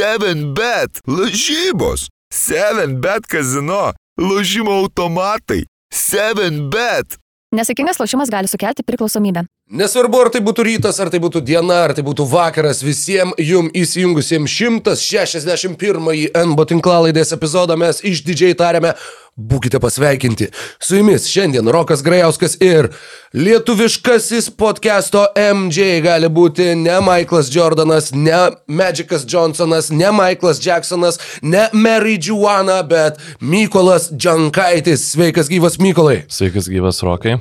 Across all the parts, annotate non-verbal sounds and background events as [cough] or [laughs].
7bet, lažybos, 7bet kazino, lažymo automatai, 7bet. Nesėkmingas lošimas gali sukelti priklausomybę. Nesvarbu, ar tai būtų rytas, ar tai būtų diena, ar tai būtų vakaras, visiems jum įsijungusiems 161 NBO tinklalaidės epizodą mes išdidžiai tariame, būkite pasveikinti. Su jumis šiandien Rokas Grajauskas ir lietuviškasis podcast'o MJ gali būti ne Michaelas Jordanas, ne Magicas Johnsonas, ne Michaelas Jacksonas, ne Mary Juana, bet Mykolas Džankaitis. Sveikas gyvas Mykolai. Sveikas gyvas Rokai.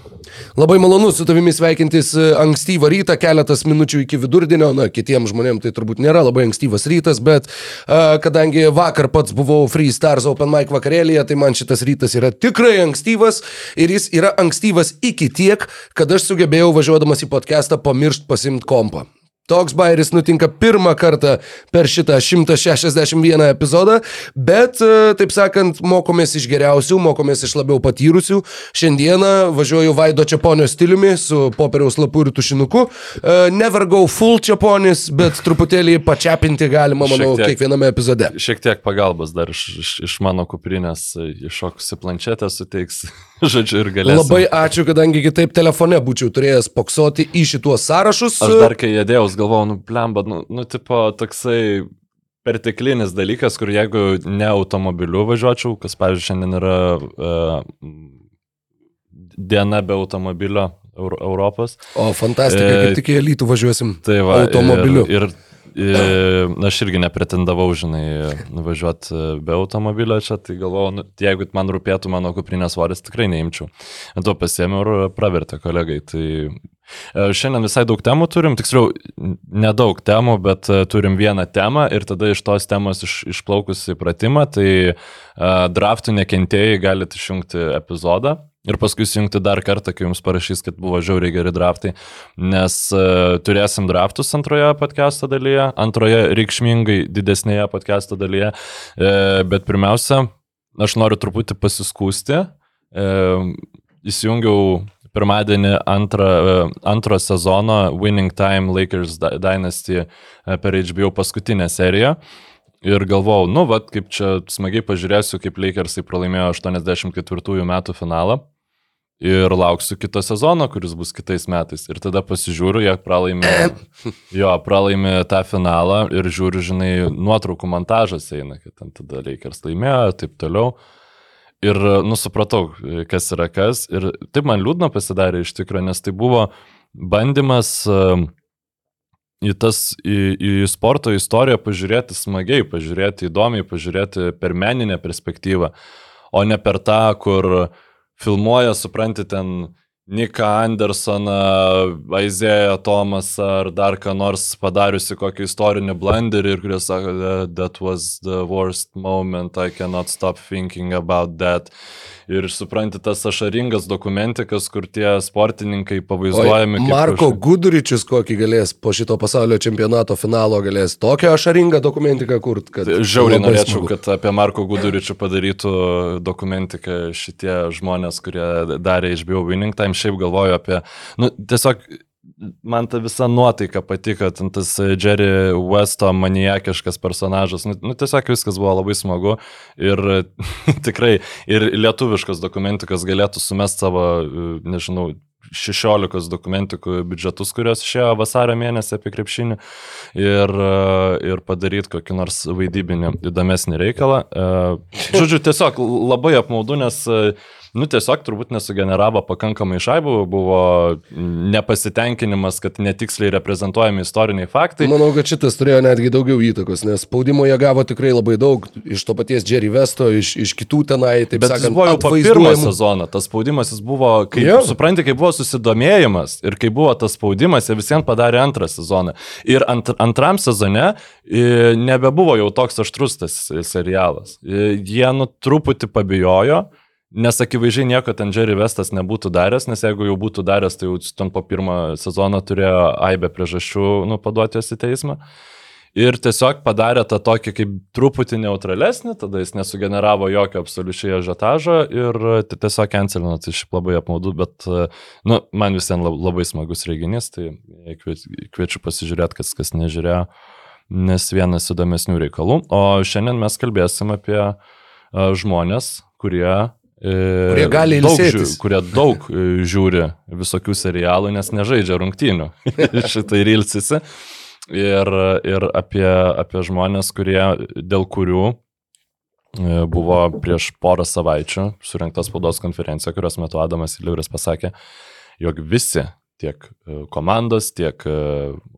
Labai malonu su tavimi sveikintis ankstyvą rytą, keletas minučių iki vidurdienio, na, kitiems žmonėms tai turbūt nėra labai ankstyvas rytas, bet uh, kadangi vakar pats buvau Free Stars Open Mic vakarėlėje, tai man šitas rytas yra tikrai ankstyvas ir jis yra ankstyvas iki tiek, kad aš sugebėjau važiuodamas į podcastą pamiršti pasimti kompą. Toks bairis nutinka pirmą kartą per šitą 161 epizodą, bet, e, taip sakant, mokomės iš geriausių, mokomės iš labiau patyrusių. Šiandieną važiuoju Vaido Čiaponio stiliumi su popieriaus lapu ir tušinuku. E, never go full Čiaponis, bet truputėlį pačiapinti galima, manau, tiek, kiekviename epizode. Šiek tiek pagalbos dar iš, iš, iš mano kuprinės iššokusi planšetę suteiks. [laughs] Žodžiu, ir galėsiu. Labai ačiū, kadangi kitaip telefone būčiau turėjęs poksoti į šituos sąrašus. Aš dar kai jėdėjau, galvojau, nu, blemba, nu, nu, tipo, toksai perteklinis dalykas, kur jeigu ne automobiliu važiuočiau, kas, pavyzdžiui, šiandien yra uh, diena be automobilio Europos. O, fantastika, e, kaip tik į Elytų važiuosim. Tai va, automobiliu. Ir, ir Ir aš irgi nepretendavau, žinai, nuvažiuoti be automobilio čia, tai galvojau, nu, jeigu man rūpėtų mano kuprinės svoris, tikrai neimčiau. Ant to pasėmiau ir pravertė kolegai. Tai e, Šiandien visai daug temų turim, tiksliau, nedaug temų, bet e, turim vieną temą ir tada iš tos temos iš, išplaukusi pratimą, tai uh, draftų nekentėjai galite išjungti epizodą ir paskui įjungti dar kartą, kai jums parašys, kad buvo žiauriai geri draftai, nes uh, turėsim draftus antroje podcast'o dalyje, antroje reikšmingai didesnėje podcast'o dalyje, uh, bet pirmiausia, aš noriu truputį pasiskūsti, uh, įsijungiau pirmadienį antrą, antro sezono Winning Time Lakers Dynasty per HBO paskutinę seriją. Ir galvojau, nu, vad, kaip čia smagiai pažiūrėsiu, kaip Lakersai pralaimėjo 84 metų finalą. Ir lauksiu kito sezono, kuris bus kitais metais. Ir tada pasižiūriu, jie pralaimė, [coughs] jo, pralaimė tą finalą ir žiūriu, žinai, nuotraukų montažas eina, kad ten tada Lakers laimėjo ir taip toliau. Ir, nusupratau, kas yra kas. Ir taip man liūdna pasidarė iš tikrųjų, nes tai buvo bandymas į tas, į, į sporto istoriją pažiūrėti smagiai, pažiūrėti įdomiai, pažiūrėti per meninę perspektyvą, o ne per tą, kur filmuoja, supranti, ten Niką Andersoną, Aizėją Tomasą ar dar ką nors padariusi kokį istorinį blenderį ir kuris sako, that was the worst moment, I cannot stop thinking about that ir supranti tas ašaringas dokumentikas, kur tie sportininkai pavaizduojami. Oi, Marko kažkai... Guduričius kokį galės po šito pasaulio čempionato finalo galės tokią ašaringą dokumentiką kurt, kad... Žiauriai norėčiau, smagu. kad apie Marko Guduričių padarytų dokumentiką šitie žmonės, kurie darė HBO Winning Time. Šiaip galvoju apie, nu, tiesiog man ta visa nuotaika patiko, tas Jerry Westo maniakiškas personažas, nu, nu tiesiog viskas buvo labai smagu ir [laughs] tikrai ir lietuviškas dokumentikas galėtų sumest savo, nežinau, 16 dokumentikų biudžetus, kurios išėjo vasario mėnesį apie krepšinį ir, ir padaryti kokį nors vaidybinį įdomesnį reikalą. Žodžiu, tiesiog labai apmaudu, nes nu, tiesiog turbūt nesugeneravo pakankamai šaibų, buvo nepasitenkinimas, kad netiksliai reprezentuojami istoriniai faktai. Manau, kad šitas turėjo netgi daugiau įtakos, nes spaudimo jie gavo tikrai labai daug iš to paties Jerry Vesto, iš, iš kitų tenai, taip Bet sakant, buvo jau po pirmo sezono, tas spaudimas jis buvo, kaip, yeah. supranti, kai buvo susidomėjimas ir kai buvo tas spaudimas, jie visiems padarė antrą sezoną. Ir ant, antram sezone nebebuvo jau toks aštrus tas serialas. Jie nu truputį pabijojo Nes akivaizdžiai nieko ten Jerry Vestas nebūtų daręs, nes jeigu jau būtų daręs, tai jau ten po pirmą sezoną turėjo aibę priežasčių nu, paduoti juos į teismą. Ir tiesiog padarė tą tokį kaip truputį neutralesnį, tada jis nesugeneravo jokio absoliučiai ažiotažo ir tiesiog cancelino, tai šiaip labai apmaudu, bet nu, man visiems labai smagus renginys, tai kviečiu pasižiūrėti, kas, kas nežiūrėjo. nes vienas įdomesnių reikalų. O šiandien mes kalbėsim apie žmonės, kurie Kurie gali daug, ilsėtis. žiū- kurie daug e, žiūri visokių serialų, nes nežaidžia rungtynių. [laughs] [laughs] Šitai ir ilsisi. Ir, ir apie, apie žmonės, kurie, dėl kurių e, buvo prieš porą savaičių surinkta spaudos konferencija, kurios metu Adamas Iliuris pasakė, jog visi, tiek e, komandos, tiek e,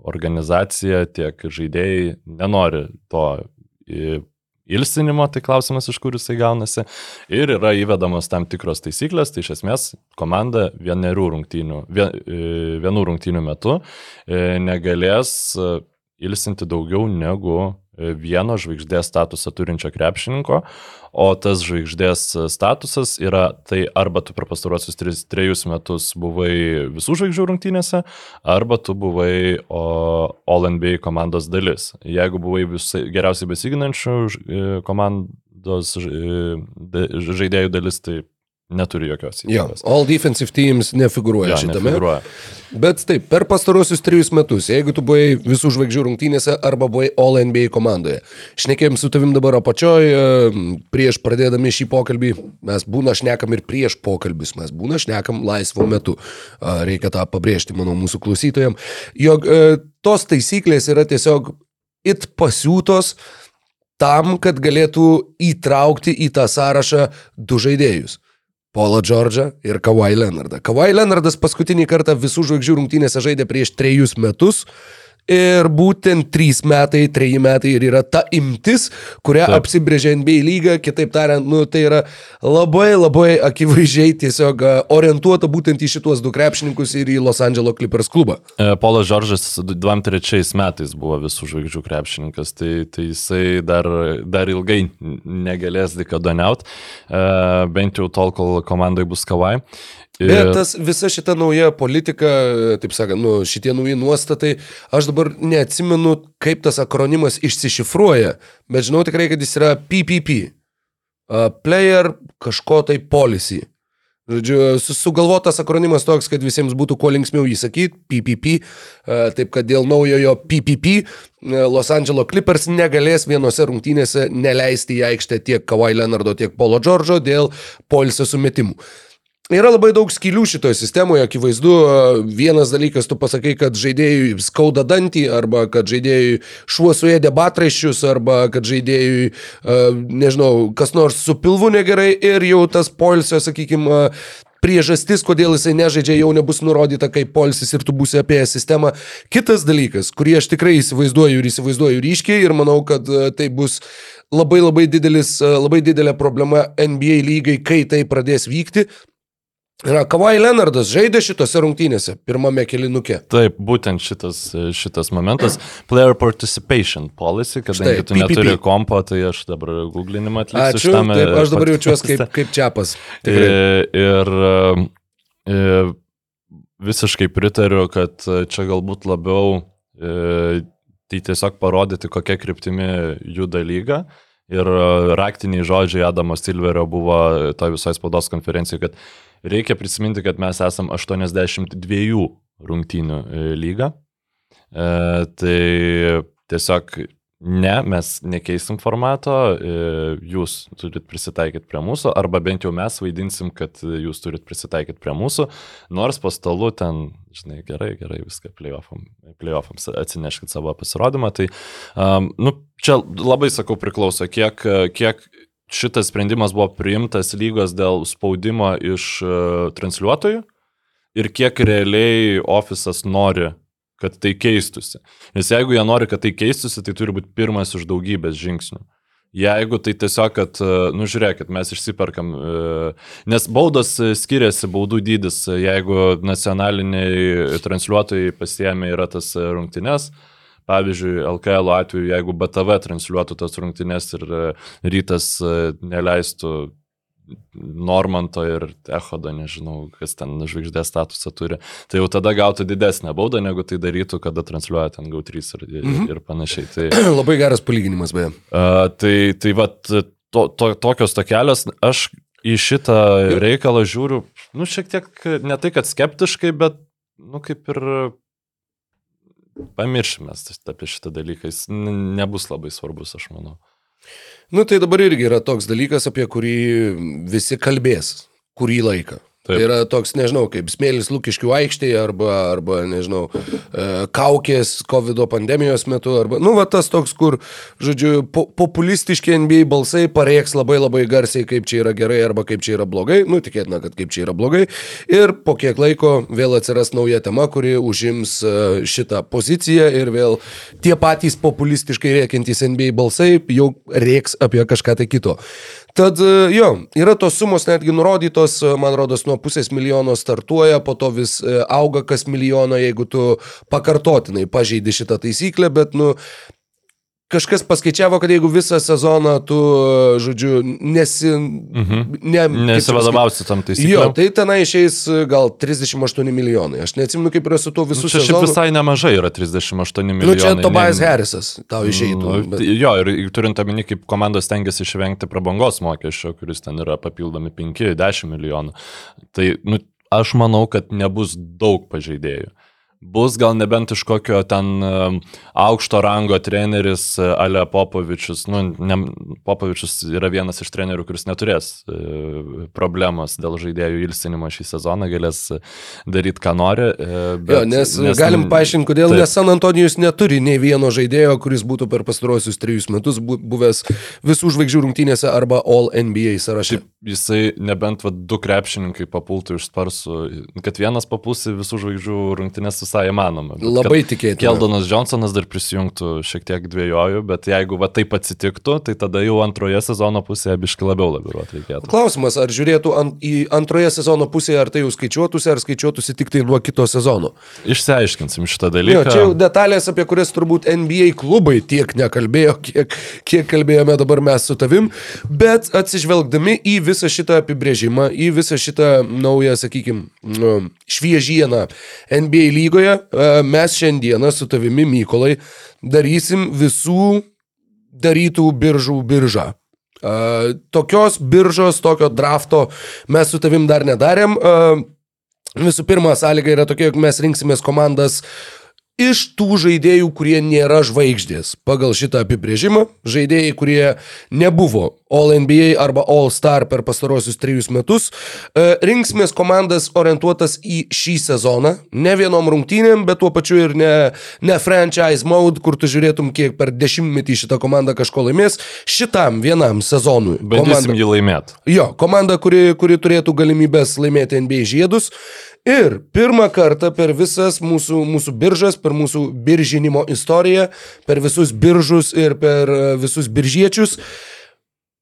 organizacija, tiek žaidėjai nenori to e, ilsinimo, tai klausimas, iš kur jisai gaunasi. Ir yra įvedamos tam tikros taisyklės, tai iš esmės komanda vienerių rungtynių, vien, e, vienų rungtynių metu e, negalės e, ilsinti daugiau negu vieno žvaigždės statusą turinčio krepšininko, o tas žvaigždės statusas yra tai arba tu per pastaruosius tris, trejus metus buvai visų žvaigždžių rungtynėse, arba tu buvai o, All NBA komandos dalis. Jeigu buvai visai, geriausiai besiginančių e, komandos e, žaidėjų dalis, tai neturi jokios Jo, įtakos. all defensive teams nefiguruoja Jo, šitame. nefigūruoja. Bet taip, per pastarosius trejus metus, jeigu tu buvai visų žvaigždžių rungtynėse arba buvai All NBA komandoje, šnekėjom su tavim dabar apačioje, prieš pradėdami šį pokalbį, mes būna šnekam ir prieš pokalbius, mes būna šnekam laisvu metu. Reikia tą pabrėžti, manau, mūsų klausytojams, jog e, tos taisyklės yra tiesiog it pasiūtos tam, kad galėtų įtraukti į tą sąrašą du žaidėjus. Paulą Džordžą ir Kawhi Leonardą. Kawhi Leonardas paskutinį kartą visų žvaigždžių rungtynėse žaidė prieš trejus metus. Ir būtent trys metai, treji metai ir yra ta imtis, kurią Taip. Apsibrėžė NBA lyga. Kitaip tariant, nu, tai yra labai labai akivaizdžiai tiesiog a, orientuota būtent į šituos du krepšininkus ir į Los Angeles Clippers klubą. E, Polas Žoržas 23 metais buvo visų žvaigždžių krepšininkas, tai, tai jisai dar, dar ilgai negalės dikadoniaut, bent jau tol, kol komandai bus kavai. Bet tas visa šita nauja politika, taip sakant, nu, šitie nauji nuostatai, aš dabar neatsimenu, kaip tas akronimas išsišifruoja, bet žinau tikrai, kad jis yra PPP. Player kažko tai policy. Žodžiu, su- sugalvotas akronimas toks, kad visiems būtų kuo linksmiau jį sakyti, PPP, taip kad dėl naujojo PPP Los Angeles Clippers negalės vienose rungtynėse neleisti į aikštę tiek Kawhi Leonardo, tiek Polo Džordžo dėl polisio sumetimų. Yra labai daug skylių šitoje sistemoje, akivaizdu, vienas dalykas, tu pasakai, kad žaidėjui skauda dantį, arba kad žaidėjui šuo suėdė batraiščius, arba kad žaidėjui, e, nežinau, kas nors su pilvu negerai ir jau tas poilsio, sakykime, priežastis, kodėl jisai nežaidžia, jau nebus nurodyta kaip polisis ir tu būsi apie sistemą. Kitas dalykas, kurį aš tikrai įsivaizduoju ir įsivaizduoju ryškiai ir manau, kad e, tai bus labai labai, didelis, e, labai didelė problema NBA lygai, kai tai pradės vykti. Yra Kawhi Leonardas žaidė šitose rungtynėse, pirmame kelinuke. Taip, būtent šitas, šitas momentas. Player Participation Policy, kadangi Štai, tu neturi PPP. kompo, tai aš dabar googlinimą atliksiu. Ačiū, šitame taip, aš dabar jaučiuosi kaip, kaip čiapas. Tikrai. Ir, ir e, visiškai pritariu, kad čia galbūt labiau e, tai tiesiog parodyti, kokia kryptimi juda lyga. Ir e, raktiniai žodžiai Adamo Silverio buvo to visoje spaudos konferencijoje, kad reikia prisiminti, kad mes esam 82 rungtynių e, lyga. E, tai tiesiog ne, mes nekeisim formato, e, jūs turit prisitaikyti prie mūsų, arba bent jau mes vaidinsim, kad jūs turit prisitaikyti prie mūsų, nors po stalu ten, žinai, gerai, gerai, viską playoffam, playoffams atsineškit savo pasirodymą. Tai, um, nu, čia labai sakau priklauso, kiek, kiek šitas sprendimas buvo priimtas lygos dėl spaudimo iš uh, transliuotojų ir kiek realiai ofisas nori kad tai keistusi. Nes jeigu jie nori, kad tai keistusi, tai turi būti pirmas iš daugybės žingsnių. Jeigu tai tiesiog, kad, e, nu žiūrėkit, mes išsiperkam, e, nes baudos e, skiriasi, baudų dydis, e, jeigu nacionaliniai transliuotojai pasiemė yra tas e, rungtynes, pavyzdžiui, LKL atveju, jeigu BTV transliuotų tas rungtynes ir e, rytas e, neleistų Normanto ir Echodo, nežinau, kas ten žvaigždės statusą turi, tai jau tada gautų didesnę baudą, negu tai darytų, kada transliuoja ten GAU3 ir, Mhm. ir panašiai. Tai, [clears throat] Labai geras palyginimas, beje. uh, tai, tai vat, to, to, tokios tokelios, aš į šitą reikalą žiūriu, nu, šiek tiek ne tai, kad skeptiškai, bet, nu, kaip ir pamiršime apie šitą dalyką, jis nebus labai svarbus, aš manau. Nu tai dabar irgi yra toks dalykas, apie kurį visi kalbės kurį laiką. Taip. Tai yra toks, nežinau, kaip smėlis Lukiškių aikštėje arba, arba nežinau, e, kaukės COVID pandemijos metu, arba, nu, va tas toks, kur, žodžiu, po, populistiški NBA balsai pareiks labai labai garsiai, kaip čia yra gerai arba kaip čia yra blogai, nu, tikėtina, kad kaip čia yra blogai. Ir po kiek laiko vėl atsiras nauja tema, kuri užims e, šitą poziciją ir vėl tie patys populistiškai rėkintys NBA balsai jau rėks apie kažką tai kito. Tad e, jo, yra tos sumos netgi nurodytos, e, man rodos, nuo pusės milijono startuoja, po to vis e, auga kas milijono, jeigu tu pakartotinai pažeidi šitą taisyklę, bet, nu, kažkas paskaičiavo, kad jeigu visą sezoną tu, žodžiu, nesi... Mhm. Ne, čia Nesivadovausi tam pasakyt? Jo, taisyklėm. tai tenai išeis e, gal 38 milijonai. Aš neatsimenu, kaip yra su tuo visų Nu, Čia sezonu. visai nemažai yra 38 milijonai. Nu, čia Tobias Ne- Harrisas tau išeitų. Nu, bet- Jo, ir turint omeny, kaip komandos tengiasi išvengti prabangos mokesčio, kuris ten yra papildomi 5-10 milijonų. Tai nu, aš manau, kad nebus daug pažeidėjų. Bus gal nebent iš kokio ten aukšto rango treneris uh, Ale Popovičius. Nu, ne, Popovičius yra vienas iš trenerių, kuris neturės uh, problemos dėl žaidėjų ilsinimo šį sezoną, galės daryti, ką nori. uh, Jo, nes, nes galim paaiškinti, kodėl, Taip. nes San Antonijus neturi nei vieno žaidėjo, kuris būtų per pastarosius trejus metus bu- buvęs visų žvaigždžių rungtynėse arba All NBA sąraše. Jisai nebent va, du krepšininkai papultų iš sparsų, kad vienas papuls į visų žvaigždžių rungtynės visai įmanoma. Bet Labai tikėtina. Keldonas Johnsonas dar prisijungtų šiek tiek dviejoju, bet jeigu va taip atsitiktų, tai tada jau antroje sezono pusėje biški labiau labiruot reikėtų. Klausimas, ar žiūrėtų ant, į antroje sezono pusėje, ar tai jau skaičiuotųsi, ar skaičiuotųsi tik tai nuo kito sezono. Išsiaiškinsim šitą Jo, dalyką. čia jau detalės, apie kurias turbūt NBA klubai tiek nekalbėjo, kiek, kiek kalbėjome dabar mes su tavim, bet atsižvelgdami į visą šitą apibrėžimą, į visą šitą naują, sakykime, šviežieną NBA lygoje, e, mes šiandieną su tavimi, Mykolai, darysim visų darytų biržų biržą. Uh, tokios biržos, tokio drafto mes su tavim dar nedarėm. Uh, Visų pirma, sąlyga yra tokia, jog mes rinksimės komandas iš tų žaidėjų, kurie nėra žvaigždės. Pagal šitą apibrėžimą, žaidėjai, kurie nebuvo All NBA arba All Star per pastarosius trejus metus, e, rinksimės komandas orientuotas į šį sezoną. Ne vienom rungtynėm, bet tuo pačiu ir ne, ne franchise mode, kur tu žiūrėtum, kiek per dešimtmetį šitą komandą kažko laimės. Šitam vienam sezonui. Bandysim jį laimėti. Jo, komanda, kuri, kuri turėtų galimybės laimėti NBA žiedus. Ir pirmą kartą per visas mūsų, mūsų biržas, per mūsų biržinimo istoriją, per visus biržus ir per e, visus biržiečius,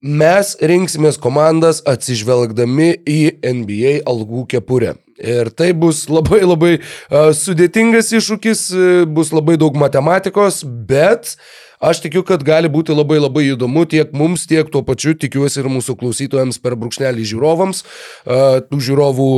mes rinksimės komandas atsižvelgdami į NBA algų kepurę. Ir tai bus labai labai uh, sudėtingas iššūkis, uh, bus labai daug matematikos, bet aš tikiu, kad gali būti labai labai įdomu tiek mums, tiek tuo pačiu tikiuosi ir mūsų klausytojams per brūkšnelį žiūrovams. Tų žiūrovų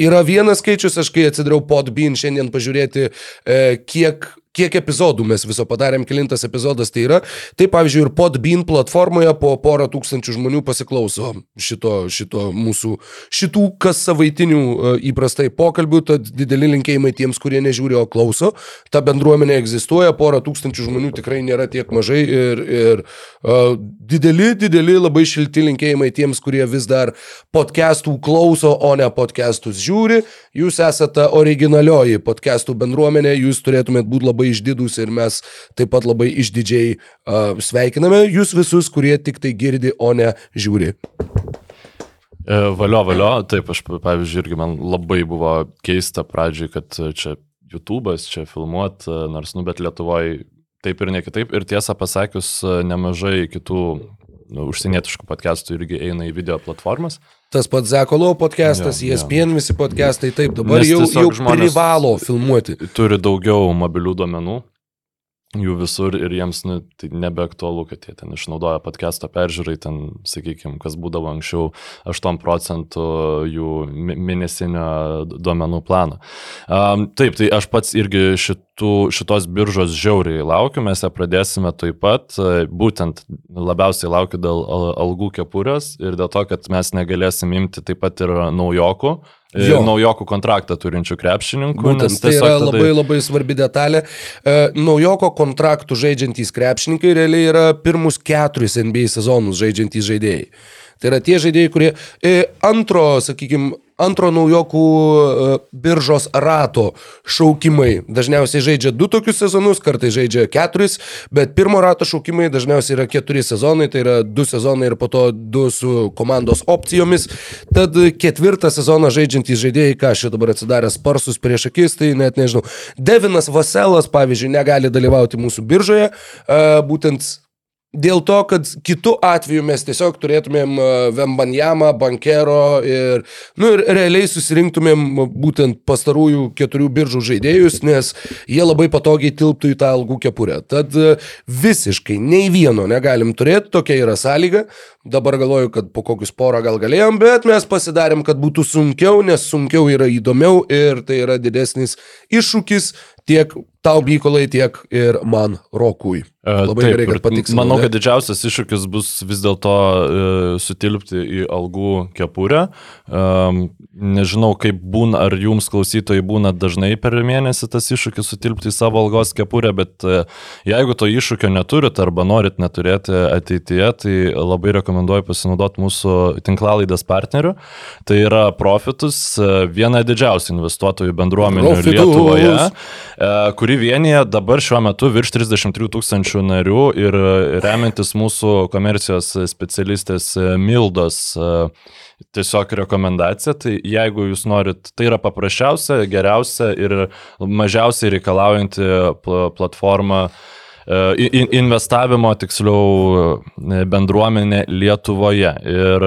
Yra vienas skaičius, aš kai atsidariau podbean šiandien pažiūrėti, e, kiek, kiek epizodų mes viso padarėm, kilintas epizodas tai yra. Tai pavyzdžiui, ir podbean platformoje po porą tūkstančių žmonių pasiklauso šito, šito mūsų, šitų kas savaitinių e, įprastai pokalbių, tad dideli linkėjimai tiems, kurie nežiūri, o klauso. Ta bendruomenė egzistuoja, porą tūkstančių žmonių tikrai nėra tiek mažai ir, ir uh, dideli, dideli, labai šilti linkėjimai tiems, kurie vis dar podcastų klauso, o ne podcastus žiūri. Jūs esate originalioji podcastų bendruomenė, jūs turėtumėt būti labai išdidus ir mes taip pat labai išdidžiai uh, sveikiname jūs visus, kurie tik tai girdi, o ne žiūri. E, Valio, valio, taip, aš pavyzdžiui, irgi man labai buvo keista pradžioj, kad čia YouTube'as, čia filmuot, e, nors, nu, bet Lietuvoje taip ir ne kitaip. Ir tiesą pasakius, e, nemažai kitų nu, užsienietiškų podcastų irgi eina į video platformas. Tas pats Zekolo podcastas, Jo, jo. ESPN visi podcastai, taip, dabar Nes jau, jau žmonės- privalo filmuoti. Turi daugiau mobilių duomenų, jų visur ir jiems nu, tai nebeaktualu, kad jie ten išnaudoja podcast'o peržiūrai, ten, sakykime, kas būdavo anksčiau 8 procentų jų mėnesinio duomenų plano. Um, taip, tai aš pats irgi šitų, šitos biržos žiauriai laukiu, mes ją pradėsime taip pat, būtent labiausiai laukiu dėl al- algų kepurės ir dėl to, kad mes negalėsim imti taip pat ir naujokų Jo. naujokų kontraktą turinčių krepšininkų. Būtent tai yra tada- labai labai svarbi detalė. E, naujoko kontraktų žaidžiantys krepšininkai realiai yra pirmus keturis NBA sezonus žaidžiantys žaidėjai. Tai yra tie žaidėjai, kurie e, antro, sakykime, antro naujokų e, biržos rato šaukimai dažniausiai žaidžia du tokius sezonus, kartai žaidžia keturis, bet pirmo rato šaukimai dažniausiai yra keturi sezonai, tai yra du sezonai ir po to du su komandos opcijomis. Tad ketvirtą sezoną žaidžiantys žaidėjai, ką aš dabar atsidaręs sparsus prieš akis, tai net nežinau. Devinas Vaselas, pavyzdžiui, negali dalyvauti mūsų biržoje, e, būtent Dėl to, kad kitų atveju mes tiesiog turėtumėm e, Vembanjamą, Bankero ir, nu, ir realiai susirinktumėm būtent pastarųjų keturių biržų žaidėjus, nes jie labai patogiai tilptų į tą algų kepurę. Tad e, visiškai nei vieno negalim turėti, tokia yra sąlyga. Dabar galvoju, kad po kokius porą gal galėjom, bet mes pasidarėm, kad būtų sunkiau, nes sunkiau yra įdomiau ir tai yra didesnis iššūkis tiek tau, Mykolai, tiek ir man, Rokui. E, Labai taip, gerai, kad ir patikslinai, Manau, kad didžiausias iššūkis bus vis dėlto e, sutilpti į algų kepurę. Um, nežinau, kaip būna, ar jums klausytojai būna dažnai per mėnesį tas iššūkis sutilpti į savo algos kepurę, bet e, jeigu to iššūkio neturit arba norit neturėti ateityje, tai labai rekomenduoju pasinaudoti mūsų tinklalaidės partneriu. Tai yra Profitus, e, viena didžiausių investuotojų bendruomenių Profitus. Lietuvoje e, kuri vienyje dabar šiuo metu virš 33 tūkstančių narių ir e, remiantis mūsų komercijos specialistės e, Mildos e, tiesiog rekomendacija, tai jeigu jūs norit, tai yra paprasčiausia, geriausia ir mažiausiai reikalaujanti pl- platforma i- investavimo, tiksliau, e, bendruomenė Lietuvoje. Ir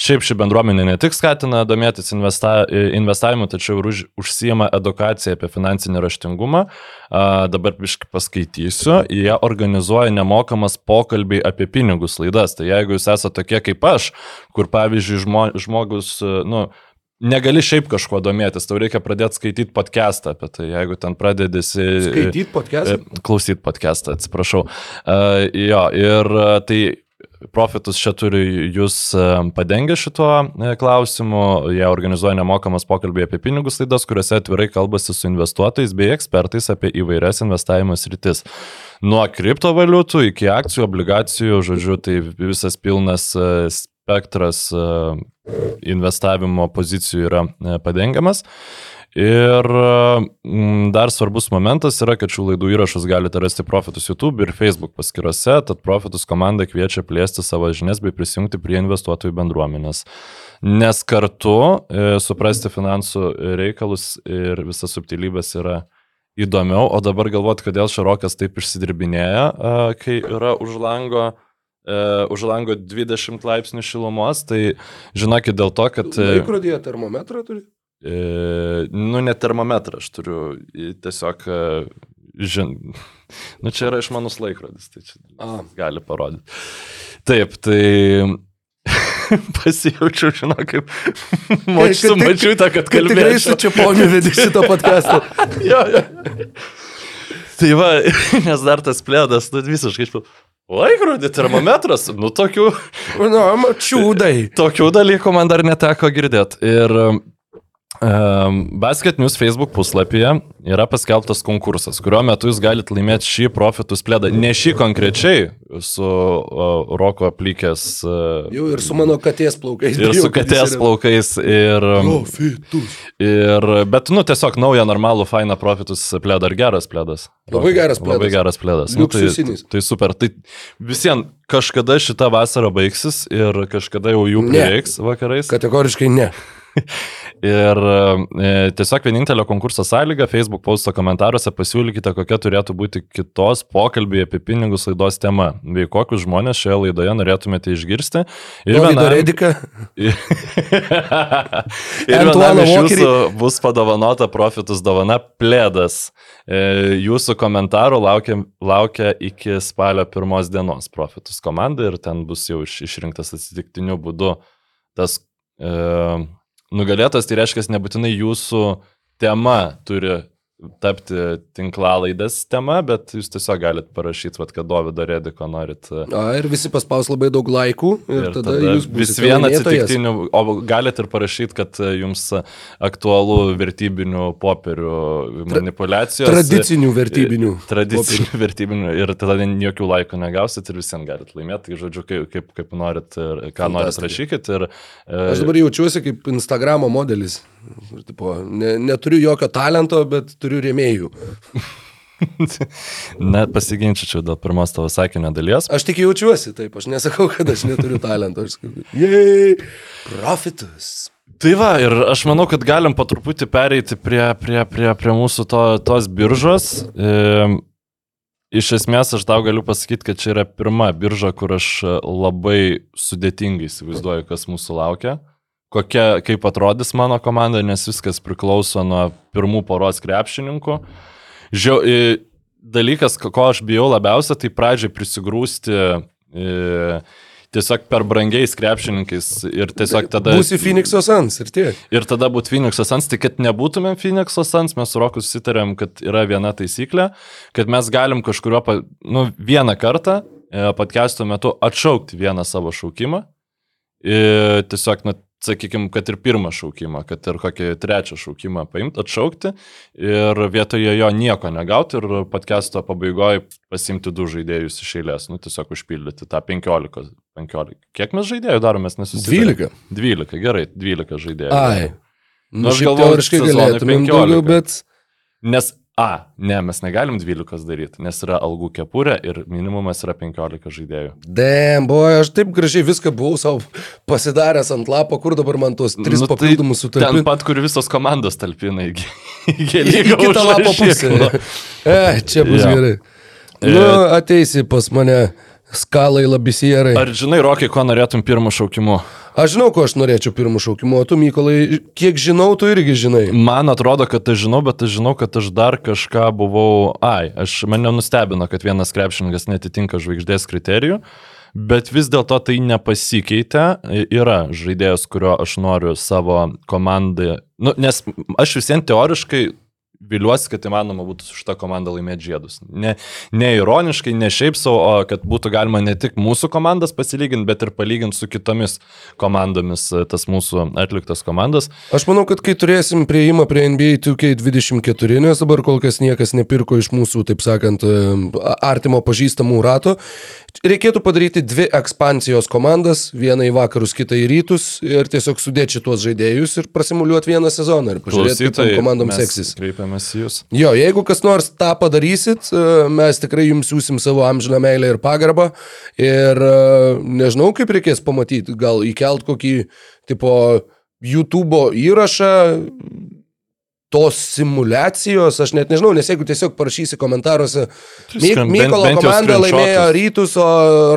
šiaip ši bendruomenė ne tik skatina domėtis investa, e, investavimu, tačiau ir už, užsijama edukaciją apie finansinį raštingumą. Dabar biškai paskaitysiu. Jie organizuoja nemokamas pokalbiai apie pinigus laidas. Tai jeigu jūs esate tokie kaip aš, kur pavyzdžiui žmo, žmogus, e, nu, Negali šiaip kažkuo domėtis, tau reikia pradėti skaityti podcastą apie tai, jeigu ten pradėdėsi... Skaityti podcastą? E, Klausyt podcastą, atsiprašau. Uh, jo, ir uh, tai Profitus čia turi jūs e, padengę šituo e, klausimu. Jie organizuoja nemokamas pokalbį apie pinigus laidas, kuriuose atvirai kalbasi su investuotojais bei ekspertais apie įvairias investavimo sritis. Nuo kriptovaliutų iki akcijų, obligacijų, žodžiu, tai visas pilnas e, spektras e, investavimo pozicijų yra e, padengiamas. Ir mm, dar svarbus momentas yra, kad šių laidų įrašus galite rasti Profitus YouTube ir Facebook paskyrose, tad Profitus komanda kviečia plėsti savo žinias bei prisijungti prie investuotojų bendruomenės. Nes kartu e, suprasti finansų reikalus ir visas subtilybės yra įdomiau, o dabar galvoti, kodėl Šarokas taip išsidirbinėja, e, kai yra už lango e, už lango 20 laipsnių šilumos, tai žinokit dėl to, kad... e, Laikrodėje termometrą turi? E, nu, ne termometrą aš turiu, tiesiog, e, žin, [laughs] nu čia yra išmanus laikrodis, tai čia A. gali parodyti. Taip, tai [laughs] pasijaučiau, žinau, kaip močiu su kad tik- mačiute, kad Tikrai kalbėjau. su čia poniu vedi šito podcast'o. [laughs] jo, jo. Tai va, nes dar tas plėdas, nu visiškai išpil. Laikrodį, termometras, nu tokių, Nu, mačiūdai. tokių dalykų man dar neteko girdėti. Ir Basket News Facebook puslapyje yra paskelbtas konkursas, kurio metu jūs galite laimėti šį profitus plėdą. Ne šį konkrečiai su uh, Roko aplikęs uh, Jau ir su mano katės plaukais. ir su katės plaukais. Ir, Profitus. ir, bet, nu, tiesiog naują normalų fainą profitus plėdą. Ar geras plėdas? Labai geras plėdas. Labai geras plėdas. Nu, tai, tai super. Tai visiems kažkada šita vasara baigsis ir kažkada jau jų prireiks vakarais. Kategoriškai ne. [laughs] Ir e, tiesiog vienintelio konkurso sąlyga Facebook posto komentaruose pasiūlykite, kokia turėtų būti kitos pokalbiai apie pinigus laidos tema, bei kokius žmonės šioje laidoje norėtumėte išgirsti. Ir Dovydą vienam, Rediką. [laughs] ir vienam iš jūsų bus padovanota profitus dovana plėdas. E, Jūsų komentarų laukia, laukia iki spalio pirmos dienos profitus komanda ir ten bus jau iš, išrinktas atsitiktiniu būdu tas e, nugalėtas, tai reiškia, nebūtinai jūsų tema turi tapti tinklalaidės tema, bet jūs tiesiog galite parašyti, vat, kad Dovido Rediko norit. e, A, ir visi paspaus labai daug laikų ir, ir tada, tada jūs vis laimėtojas. atsitiktinių, o galite ir parašyti, kad e, jums aktualu vertybinių popierių manipulacijos. Tradicinių vertybinių. [laughs] Tradicinių vertybinių ir tada jokių laikų negausit ir visiems galite laimėti. Tai žodžiu, kaip, kaip, kaip norit ir ką norit Fantastika. rašykit. Ir, e, Aš dabar jaučiuosi kaip Instagramo modelis. Ir, Tipo, ne, neturiu jokio talento, bet turiu rėmėjų. [laughs] Net pasiginčičiau dėl pirmos tavo sakinio dalies. Aš tik jaučiuosi taip, aš nesakau, kad aš neturiu talento. Aš sakau, jei, profitus. Tai va, ir aš manau, kad galim po truputį pereiti prie, prie, prie, prie mūsų to, tos biržos. E, iš esmės aš tau galiu pasakyti, kad čia yra pirma birža, kur aš labai sudėtingai įsivaizduoju, kas mūsų laukia. Kokia, kaip atrodys mano komanda, nes viskas priklauso nuo pirmų poros krepšininkų. E, dalykas, ko aš bijau labiausia, tai pradžiai prisigrūsti e, tiesiog per brangiais krepšininkais ir tiesiog tada... Būsi Phoenix'o Sans ir tiek. Ir tada būtų Phoenix'o Sans, tai kad nebūtumėm Phoenix'o Sans, mes su Roku susitarėm, kad yra viena taisyklė, kad mes galim kažkurio, pa- nu, vieną kartą e, podcast'o metu atšaukti vieną savo šaukimą. Ir tiesiog, na, sakykime, kad ir pirmą šaukimą, kad ir kokį trečią šaukimą paimti, atšaukti ir vietoje jo nieko negauti ir podcast'o pabaigoje pasimti du žaidėjus iš eilės, nu, tiesiog užpildyti tą 15. 15. Kiek mes žaidėjų darome, mes nesusitarėme. 12. 12, gerai, 12 žaidėjų. Ai. Nu, Nu, aš galvoju, teoriškai sezonui galėtumėm 15. daugiau, bet... Nes, a, ne, mes negalim 12 daryti, nes yra algų kepurė ir minimumas yra 15 žaidėjų. Damn, boy, aš taip gražiai viską buvau savo pasidaręs ant lapo, kur dabar man tuos tris Nu, nu, papildomus Ten sutalpinti. pat, kur visos komandos talpina į Į gėlygą. kitą lapo pusę. [laughs] E, čia bus Jo. gerai. Nu, ateisi pas mane skalai labisierai. Ar žinai, Rokai, ko norėtum pirmo šaukimu? Aš žinau, ko aš norėčiau pirmų šaukimų, o tu, Mykolai, kiek žinau, tu irgi žinai. Man atrodo, kad aš žinau, bet aš žinau, kad aš dar kažką buvau... Ai, aš mane nustebino, kad vienas krepšininkas netitinka žvaigždės kriterijų. Bet vis dėlto tai nepasikeitė. Yra žaidėjas, kurio aš noriu savo komandai. Nu, nes aš visiems teoriškai viliuosi, kad įmanoma būtų su šitą komandą laimėti žiedus. Ne, ne ironiškai, ne šiaip savo, o kad būtų galima ne tik mūsų komandas pasilyginti, bet ir palyginti su kitomis komandomis, e, tas mūsų atliktas komandas. Aš manau, kad kai turėsim prieimą prie NBA 2K24, nes dabar kol kas niekas nepirko iš mūsų, taip sakant, e, artimo pažįstamų rato, reikėtų padaryti dvi ekspansijos komandas, vieną į vakarus, kitą į rytus ir tiesiog sudėti šitos žaidėjus ir prasimuliuoti vieną sezoną ir pažiūrėti, kaip komandom seksis. Kreipiamės į jūs. Jo, jeigu kas nors tą padarysit, e, mes tikrai jums siūsim savo amžiną meilę ir pagarbą. Ir e, nežinau, kaip reikės pamatyti, gal įkelt kokį tipo YouTube įrašą tos simulacijos, aš net nežinau, nes jeigu tiesiog parašysi komentaruose, bent- Mykolo komanda laimėjo rytus, o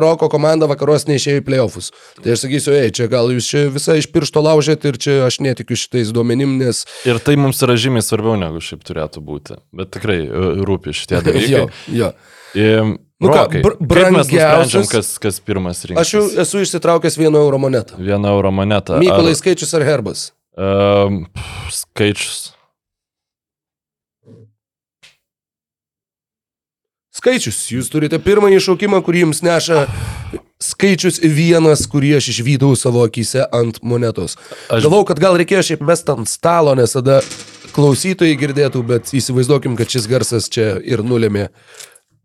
Roko komanda vakaros neišėjo į playoffus. Tai aš sakysiu, ei, čia gal jūs čia visą iš piršto laužėt ir čia aš netikiu šitais duomenim, nes... Ir tai mums yra žymiai svarbiau negu šiaip turėtų būti. Bet tikrai e, rūpi šitie [laughs] dalykai. Jo, jo. Ir, Nu ką, Rokai, br- mes nusprendžiam, brangiausias- kas, kas pirmas rinksis? Aš jau esu išsitraukęs vieno euro monetą. Vieną euro monetą. Mykolai skaičius ar herbas? Um, skaičius. Skaičius. Jūs turite pirmąjį šaukimą, kurį jums neša skaičius vienas, kurį aš išvydau savo akise ant monetos. Aš galvau, kad gal reikėjo šiaip mest ant stalo, nes tada klausytojai girdėtų, bet įsivaizduokim, kad šis garsas čia ir nulėmė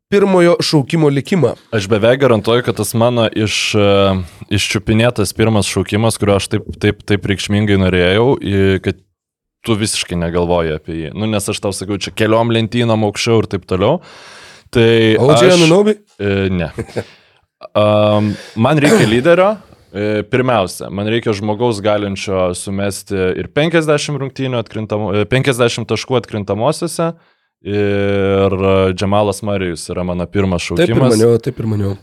pirmojo šaukimo likimą. Aš beveik garantuoju, kad tas mano iš, uh, iščiupinėtas pirmas šaukimas, kurio aš taip, taip, taip reikšmingai norėjau, kad tu visiškai negalvoji apie jį. Nu, nes aš tau sakiau, čia keliom lentynom aukščiau ir taip toliau. Tai Audžiai Anunobi? E, ne. Um, man reikia lyderio. E, Pirmiausia, man reikia žmogaus galinčio sumesti ir 50, rungtynių atkrintamo, e, 50 taškų atkrintamosiose. Ir e, Džemalas Marijus yra mano pirmas Taip ir šaukimas. maniau, taip ir maniau.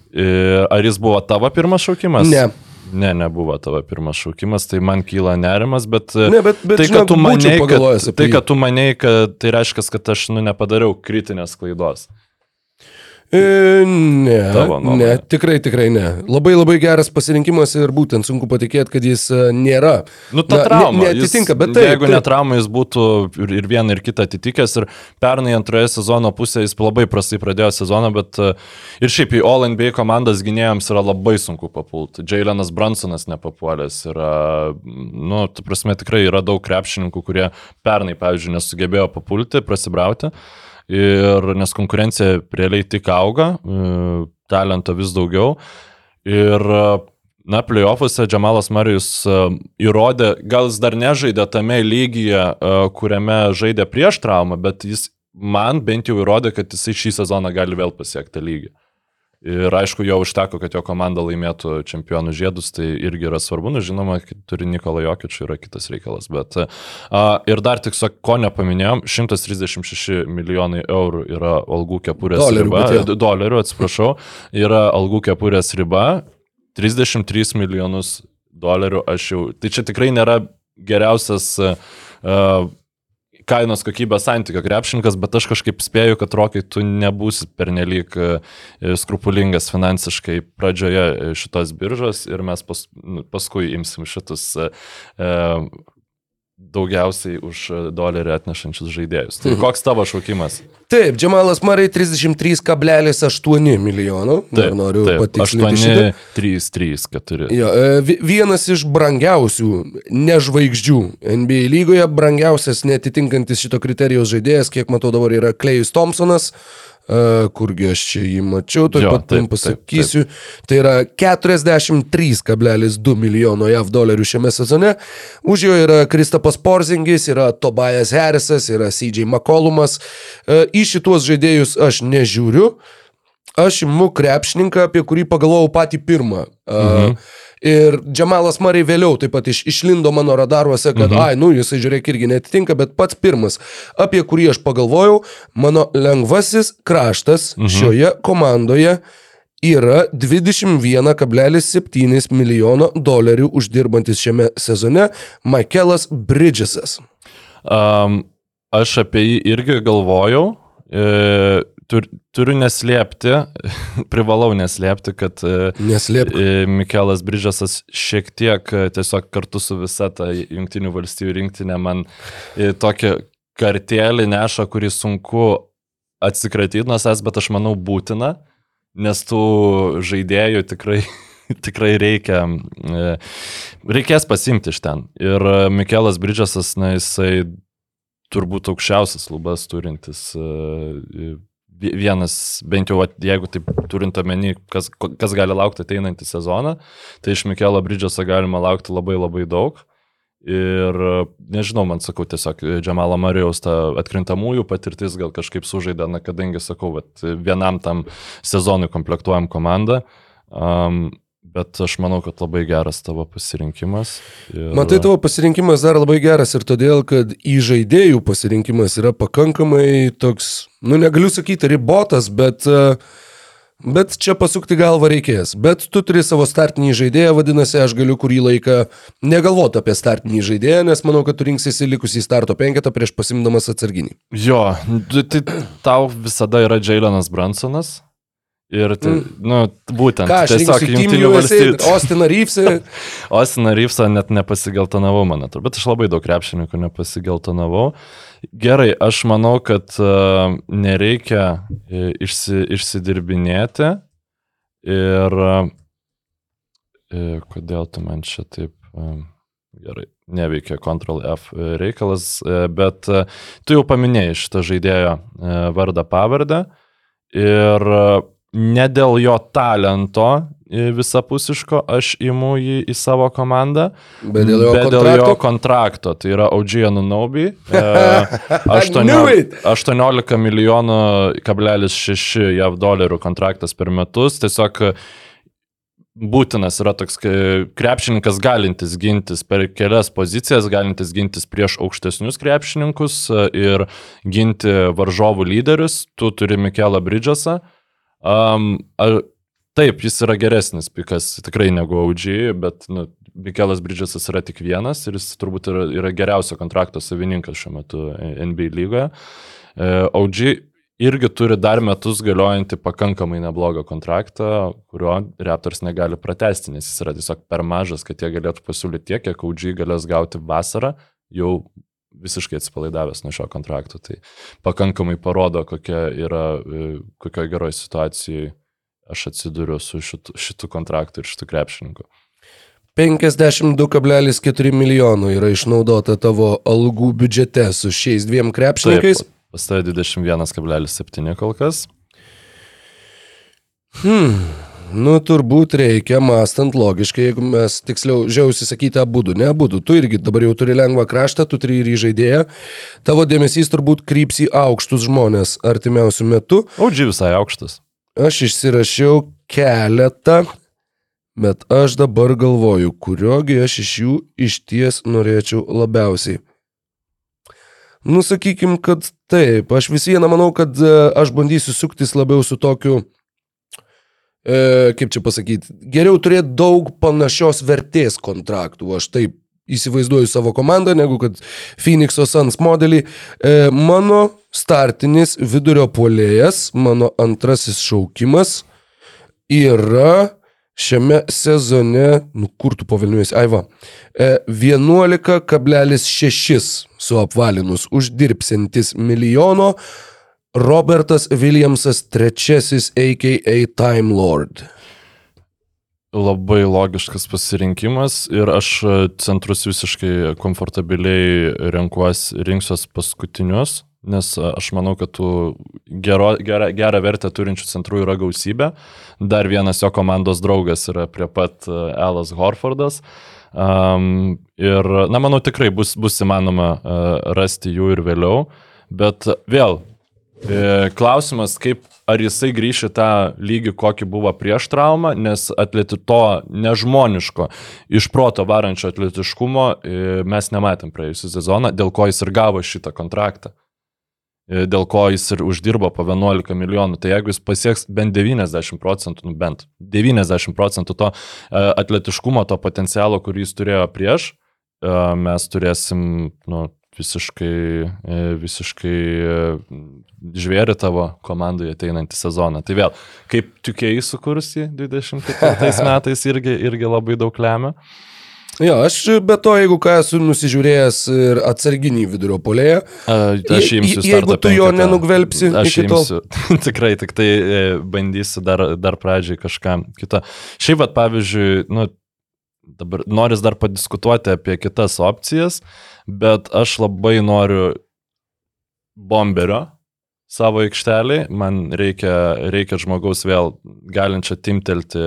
Ar jis buvo tavo pirmas šaukimas? Ne. Ne, nebuvo tavo pirmas šaukimas, tai man kyla nerimas, bet, Ne, bet- bet, tai, žinok, kad tu pagalvojęs kad, tai, kad tu manai, kad tai reiškia, kad aš nu, nepadariau kritinės klaidos. E, ne, ne, tikrai, tikrai ne. Labai labai geras pasirinkimas ir būtent sunku patikėti, kad jis e, nėra. Nu, ta Na, trauma. Ne, neatitinka, bet taip. Jeigu taip. ne trauma, jis būtų ir, ir vieną, ir kitą atitikęs. Ir pernai antroje sezono pusėje jis labai prastai pradėjo sezoną, bet e, ir šiaip į All NBA komandas gynėjams yra labai sunku papulti. Jailenas Bransonas nepapuolęs yra, nu, tu prasme, tikrai yra daug krepšininkų, kurie pernai, pavyzdžiui, nesugebėjo papulti, prasibrauti. Ir nes konkurencija realiai tik auga, e, talento vis daugiau. Ir e, Na, playoffuose Džamalas Marijus uh, įrodė, gal jis dar nežaidė tame lygyje, kuriame žaidė prieš traumą, bet jis man bent jau įrodė, kad jisai šį sezoną gali vėl pasiekti lygį. Ir aišku, jo užteko, kad jo komanda laimėtų čempionų žiedus, tai irgi yra svarbu, nu žinoma, turi Nikola Jokičių, yra kitas reikalas. Bet uh, ir dar tik, sak, ko nepaminėjom, 136 milijonai eurų yra algų kepurės Dolerių, riba. bet Dolerių, atsiprašau, [laughs] yra algų kepurės riba. 33 milijonus dolerių aš jau. Tai čia tikrai nėra geriausias uh, kainos kokybės santykio krepšininkas, bet aš kažkaip spėju, kad rokai tu nebūsi pernelyg uh, skrupulingas finansiškai pradžioje e, šitos biržos ir mes pas, nu, paskui imsim šitus uh, uh, daugiausiai už dolerį atnešančius žaidėjus. Tai koks tavo šaukimas? Taip, Džemalas Marai 33,8 milijonų. Dar noriu patikslinti. 8, šitą. 3, 3, 4. Jo, e, vi- vienas iš brangiausių nežvaigždžių NBA lygoje, brangiausias netitinkantis šito kriterijaus žaidėjas, kiek matau dabar yra Klejus Thompsonas, kurgi aš čia jį mačiau, tuoj pat taip, jums pasakysiu. Tai yra 43,2 milijono JAV dolerių šiame sezone. Už jo yra Kristapas Porzingis, yra Tobias Harrisas, yra CJ McCollumas. Į šituos žaidėjus aš nežiūriu. Aš imu krepšininką, apie kurį pagalvojau patį pirmą. Mhm. Ir Džemalas Marai vėliau taip pat iš, išlindo mano radaruose, kad, mhm. ai, nu, jisai žiūrėk irgi netitinka, bet pats pirmas, apie kurį aš pagalvojau, mano lengvasis kraštas mhm. šioje komandoje yra 21,7 milijono dolerių uždirbantis šiame sezone Michaelas Bridgesas. Um, aš apie jį irgi galvojau. E, tur, turiu neslėpti, [laughs] privalau neslėpti, kad e, Neslėpk. e, Mikelas Bridžasas šiek tiek e, tiesiog kartu su visa ta Junktinių valstybių rinktinė man tokį kartelį neša, kurį sunku atsikratyti nuo savęs, bet aš manau būtina, nes tų žaidėjų tikrai [laughs] tikrai reikia, reikės pasimti iš ten. Ir Mikelas Bridžasas, na, jisai turbūt aukščiausias lubas turintis vienas, bent jau, jeigu taip turint omeny, kas, kas gali laukti ateinantį sezoną, tai iš Mikelo Bridžaso galima laukti labai labai daug. Ir nežinau, man sakau, tiesiog e, Džamalo Marijaus ta atkrintamųjų patirtis gal kažkaip sužaidė, na kadangi sakau, vat, vienam tam sezonui komplektuojam komandą. Um, bet aš manau, kad labai geras tavo pasirinkimas. Ir... Matai, tavo pasirinkimas dar labai geras ir todėl, kad į žaidėjų pasirinkimas yra pakankamai toks, nu negaliu sakyti ribotas, bet, e, bet čia pasukti galvą reikės. Bet tu turi savo startinį žaidėją, vadinasi, aš galiu kurį laiką negalvoti apie startinį žaidėją, nes manau, kad tu rinksiesi likusį starto penketą prieš pasimdamas atsarginį. Jo, tai tai tau visada yra Jailenas Bransonas. Ir, tai, mm. nu, būtent, Ką aš tiesiog jungtinių valstybių. [laughs] Austiną Reevesą. Osina [laughs] Ryfsą net nepasigeltonavau, man atrodo, bet aš labai daug krepšininkų nepasigeltonavau. Gerai, aš manau, kad uh, nereikia uh, išsi, išsidirbinėti ir uh, kodėl tu man čia taip uh, gerai neveikia Ctrl F reikalas, bet tu jau paminėjai šitą žaidėjo vardą pavardę ir ne dėl jo talento visapusiško aš imu jį į savo komandą, Bet dėl jo bet dėl kontrakto? jo kontrakto. Tai yra Audžija [laughs] knew it! 18 milijonų kablelis 6 JAV dolerių kontraktas per metus. Tiesiog būtinas yra toks krepšininkas galintis gintis per kelias pozicijas, galintis gintis prieš aukštesnius krepšininkus e, ir ginti varžovų lyderius. Tu turi Mikelą Bridžasą. Um, ar, taip, jis yra geresnis pikas tikrai negu OG, bet nu, Mikelas Bridžasas yra tik vienas ir jis turbūt yra, yra geriausio kontrakto savininkas šiuo metu NBA lygoje. E, OG irgi turi dar metus galiojantį pakankamai neblogą kontraktą, kurio Raptors negali pratesti, nes jis yra tiesiog per mažas, kad jie galėtų pasiūlyti tiek, kiek audžiai galės gauti vasarą, jau visiškai atsipalaidavęs nuo šio kontrakto. Tai pakankamai parodo, kokia yra, e, kokioje geroje situacijoje aš atsiduriu su šitu, šitu kontraktu ir šitu krepšininku. 52,4 milijonų yra išnaudota tavo algų biudžete su šiais dviem krepšininkais. Taip, pas tave 21,7 kol kas. Hmm. Nu, turbūt reikia, mąstant logiškai, jeigu mes tiksliau žiausi sakyti abu, ne abu, tu irgi dabar jau turi lengvą kraštą, tu turi ir žaidėją, tavo dėmesys turbūt kryps į aukštus žmonės artimiausių metų. Audžiai visai aukštas. Aš išsirašiau keletą, bet aš dabar galvoju, kuriogi aš iš jų iš ties norėčiau labiausiai. Nusakykim, kad taip, aš vis vieną manau, kad e, aš bandysiu suktis labiau su tokiu, kaip čia pasakyti, geriau turėti daug panašios vertės kontraktų, aš taip įsivaizduoju savo komandą, negu kad Phoenix'o Suns modelį. E, mano startinis vidurio polėjas, mano antrasis šaukimas yra šiame sezone, nu kur tu pavilniuojas, Aiva, 11,6 su apvalinus uždirbsintis milijono Robertas Williamsas III, a.k.a. Time Lord. Labai logiškas pasirinkimas ir aš centrus visiškai komfortabiliai renkuosi, rinksiuos paskutinius, nes aš manau, kad tų gero, gerą, gerą vertę turinčių centrų yra gausybė. Dar vienas jo komandos draugas yra prie pat Elas Horfordas. Um, ir, na, manau, tikrai bus, bus įmanoma uh, rasti jų ir vėliau. Bet vėl, klausimas, kaip ar jisai grįš į tą lygį, kokį buvo prieš traumą, nes atleti to nežmoniško, iš proto varančio atletiškumo e, mes nematėm praėjusią sezoną, dėl ko jis ir gavo šitą kontraktą. E, dėl ko jis ir uždirbo po 11 milijonų. Tai jeigu jis pasieks bent 90 procentų, nu bent 90 procentų to e, atletiškumo, to potencialo, kurį jis turėjo prieš, e, mes turėsim nu, visiškai, visiškai žvėri tavo komandai ateinantį sezoną. Tai vėl, kaip tikėjai sukursi 24 [laughs] metais irgi, irgi labai daug lemia. Jo, aš be to, jeigu ką esu nusižiūrėjęs ir atsarginį vidurio polėje, aš imsiu startą. Jeigu tu jo nenugvelbsi, aš imsiu. [laughs] Tikrai, tik tai e, bandysiu dar, dar pradžiai kažką kitą. Šiaip, pat, pavyzdžiui, nu, dabar noris dar padiskutuoti apie kitas opcijas, bet aš labai noriu bomberio savo aikštelį, man reikia, reikia žmogaus vėl galinčio timtelti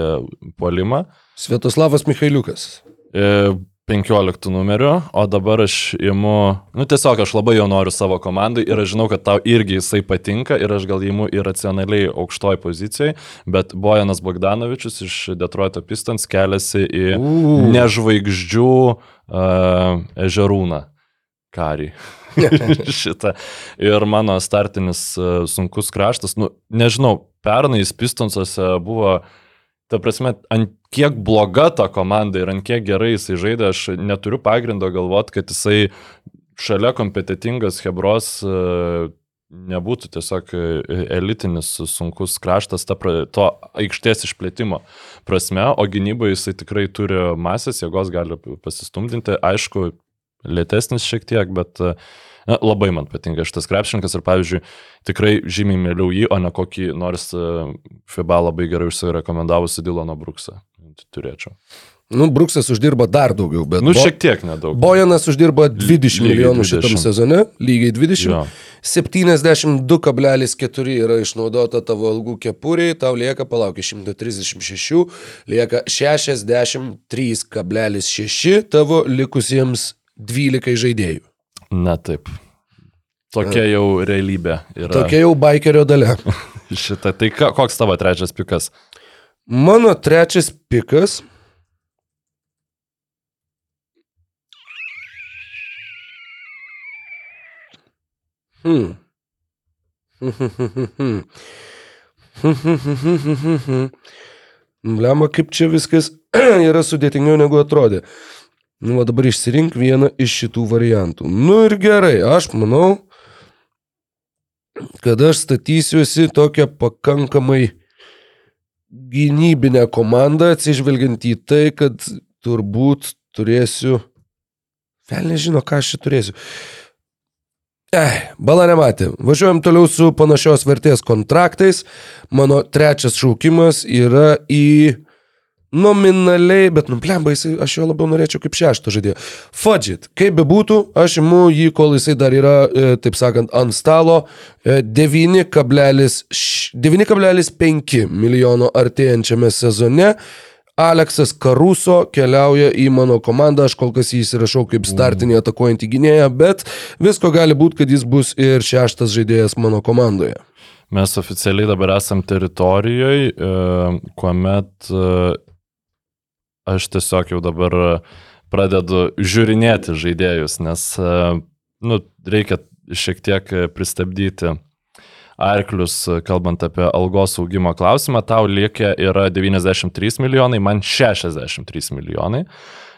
polimą. Svietoslavas Mikhailiukas. 15 numeriu, o dabar aš imu, nu tiesiog aš labai jo noriu savo komandai ir aš žinau, kad tau irgi jisai patinka ir aš gal imu irracionaliai aukštoj pozicijoje, bet Bojanas Bogdanovičius iš Detroito Pistons keliasi į uh. nežvaigždžių uh, ežerūną karį. [laughs] Šitą. Ir mano startinis uh, sunkus kraštas, nu nežinau, pernai Pistonsuose buvo Ta prasme, ant kiek bloga ta komanda ir ant kiek gerai jisai žaidė, aš neturiu pagrindo galvoti, kad jisai šalia kompetitingas Hebros e, nebūtų tiesiog e, elitinis sunkus kraštas ta, to aikštės išplėtimo prasme, o gynyboje jisai tikrai turi masės, jėgos gali pasistumdinti, aišku, lėtesnis šiek tiek, bet uh, Na, labai man patinka šitas krepšininkas ir, pavyzdžiui, tikrai žymiai mėliau jį, o ne kokį nors e, FIBA labai gerai užsirekomendavusi Dilano Bruksą. Turėčiau. Nu, Bruksas uždirba dar daugiau, bet... Nu, šiek tiek nedaug. Bojanas uždirba 20 milijonų 20. šitam sezone, lygiai 20. Jo. 72,4 yra išnaudota tavo algų kepuriai, tau lieka, palauk, 136, lieka 63,6 tavo likusiems 12 žaidėjų. Na taip. Tokia jau realybė yra. Tokia jau baikerio dalė. [laughs] Šitą. Tai koks tavo trečias pikas? Mano trečias pikas. Hmm. [laughs] Lemma, kaip čia viskas [clears throat] yra sudėtingiau negu atrodė. Nu, o dabar išsirink vieną iš šitų variantų. Nu ir gerai, aš manau. kad aš statysiuosi tokią pakankamai gynybinę komandą, atsižvelgiant į tai, kad turbūt turėsiu... Vėl nežino, ką aš čia turėsiu. Eh, bala nematė. Važiuojam toliau su panašios vertės kontraktais. Mano trečias šaukimas yra į nominaliai, bet nuplemba, jisai, aš jo labiau norėčiau kaip šešto žaidėjo. Fudžit, kaip bebūtų, aš imu jį, kol jisai dar yra, e, taip sakant, ant stalo, e, 9,5 milijono artėjančiame sezone. Aleksas Karuso keliauja į mano komandą, aš kol kas jį įsirašau kaip startinį atakuojantį gynėją, bet visko gali būti, kad jis bus ir šeštas žaidėjas mano komandoje. Mes oficialiai dabar esam teritorijoje, kuomet e, aš tiesiog jau dabar pradedu žiūrinėti žaidėjus, nes e, nu, reikia šiek tiek pristabdyti arklius, kalbant apie algos augimo klausimą, tau lieka yra 93 milijonai, man 63 milijonai.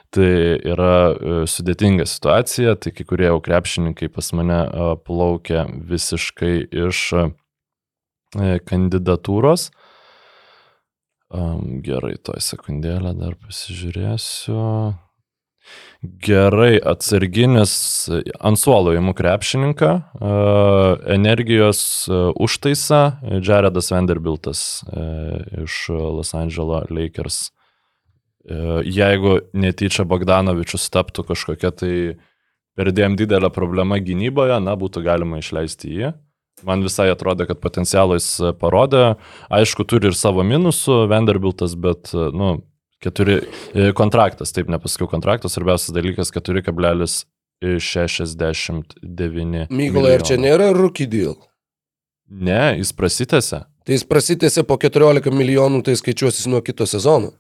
Tai yra e, sudėtinga situacija, tai kai kurie jau krepšininkai pas mane e, plaukia visiškai iš e, kandidatūros. Gerai, toj sekundėlę dar pasižiūrėsiu. Gerai, atsarginis ant suolo įimu krepšininką, energijos užtaisa Jaredas Vanderbiltas iš Los Angeles Lakers. Jeigu netyčia Bogdanovičius taptų kažkokia tai perdėm didelė problema gynyboje, na, būtų galima išleisti jį. Man visai atrodo, kad potencialą jis parodė. Aišku, turi ir savo minusų Vanderbiltas, bet, nu, Keturi e, kontraktas, taip nepasakiau kontraktas, svarbiausias dalykas 4,69. Mykolai, ar čia nėra rookie deal? Ne, jis prasitėse. Tai jis prasitėse po 14 milijonų, tai skaičiuosis nuo kito sezono.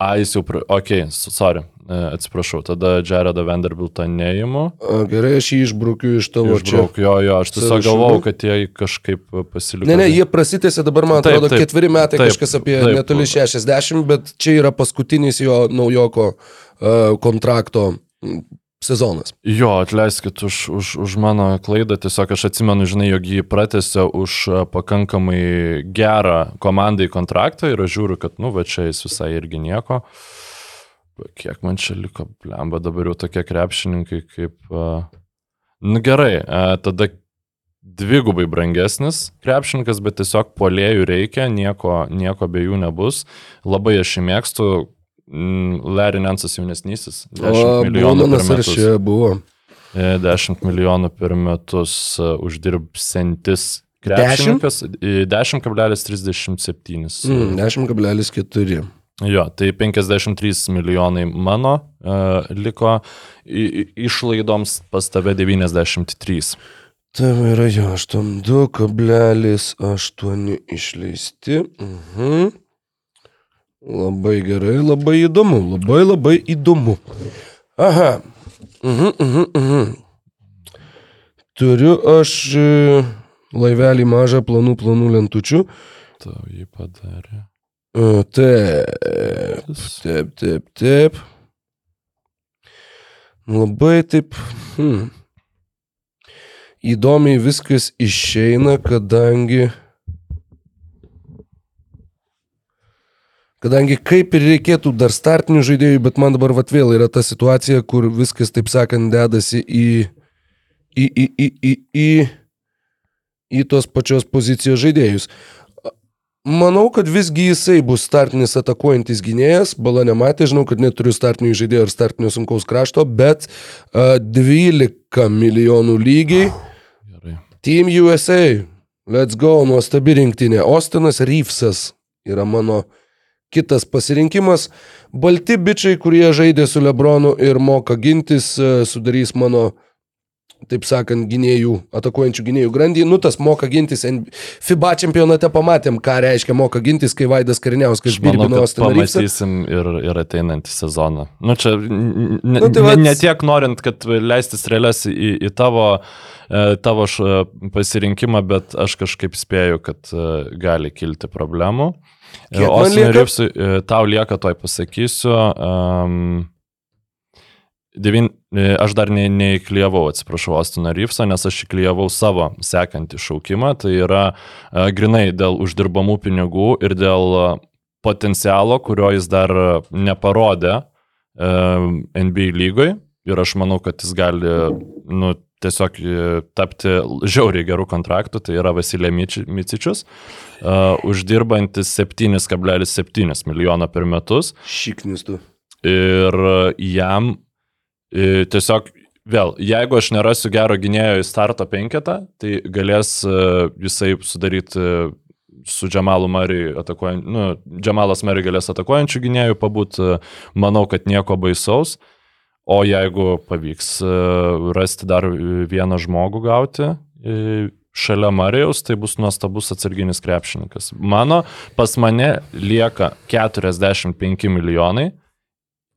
A, jis jau, pra... ok, sorry, e, atsiprašau, tada Jaredą Vanderbiltą neįimu. A, gerai, aš jį išbraukiu iš tavo Išbrauk, čia. Jo, jo, aš tiesiog galvojau, kad jie kažkaip pasiliko. Ne, ne, jie prasitėsi dabar, man taip, atrodo, taip, ketveri metai taip, kažkas apie taip, netoli 60, bet čia yra paskutinis jo naujoko uh, kontrakto sezonas. Jo, atleiskit už, už, už mano klaidą, tiesiog aš atsimenu, žinai, jog jį pratęsė už pakankamai gerą komandai kontraktą ir aš žiūriu, kad, nu, va čia jis visai irgi nieko. Kiek man čia liko, blemba, dabar jau tokie krepšininkai kaip... Nu gerai, tada dvigubai brangesnis krepšininkas, bet tiesiog polėjų reikia, nieko, nieko be jų nebus. Labai aš jį mėgstu, Larry Nansas jaunesnysis. 10 milijonų per metus. buvo. 10 e, milijonų per metus e, uždirbsantis krepšininkas. 10,37. Mm, 10,4. Jo, tai 53 milijonai mano uh, liko išlaidoms pas tave 93. Tave yra jo 82,8 išleisti. Uh mhm. -huh. Labai gerai, labai įdomu, labai labai įdomu. Aha. Mhm, mhm, mhm. Turiu aš e, laivelį mažą planų planų lentučių. Tau jį padarė. Taip, taip, taip, taip. Labai taip. Hmm. Įdomiai viskas išeina, kadangi Kadangi kaip ir reikėtų dar startinių žaidėjų, bet man dabar vat vėl yra ta situacija, kur viskas, taip sakant, dedasi į, į, į, į, į, į, į tos pačios pozicijos žaidėjus. Manau, kad visgi jisai bus startinis atakuojantis gynėjas, bala nematė, žinau, kad neturiu startinių žaidėjų ar startinio sunkaus krašto, bet uh, 12 milijonų lygiai. Gerai. Team USA, let's go, nuostabi rinktinė. Ostinas Reevesas yra mano uh, Kitas pasirinkimas - balti bičiai, kurie žaidė su Lebronu ir moka gintis, e, sudarys mano, taip sakant, gynėjų, atakuojančių gynėjų grandį. Nu, tas moka gintis. FIBA čempionate pamatėm, ką reiškia moka gintis, kai Vaidas Kariniauskas birbino Ostiną. Pamatysim ir, ir ateinantį sezoną. Nu, čia ne, nu, tai va, ne tiek norint, kad leistis realias į, į tavo, e, tavo pasirinkimą, bet aš kažkaip spėju, kad e, gali kilti problemų. Kiek Austin Reevesui, tau lieka, toj pasakysiu, um, Devin, e, aš dar ne, neįklyjavau, atsiprašau, Austino Reeveso, nes aš įklyjavau savo sekantį šaukimą. Tai yra uh, grinai dėl uždirbamų pinigų ir dėl potencialo, kurio jis dar neparodė NBA lygoj. Ir aš manau, kad jis gali nu, tiesiog tapti žiauriai gerų kontraktų. Tai yra Vasilė Micičius, uh, uždirbantis 7,7 milijono per metus. Šiknis tu. Ir jam Tiesiog vėl, jeigu aš nerasiu gero gynėjo į starto penketą, tai galės jisai sudaryti su Džamalu Mariu atakuojant, nu, Džamalas Mariu galės atakuojančių gynėjų pabūt, manau, kad nieko baisaus. O jeigu pavyks rasti dar vieną žmogų gauti šalia Marijaus, tai bus nuostabus atsarginis krepšininkas. Mano, pas mane lieka 45 milijonai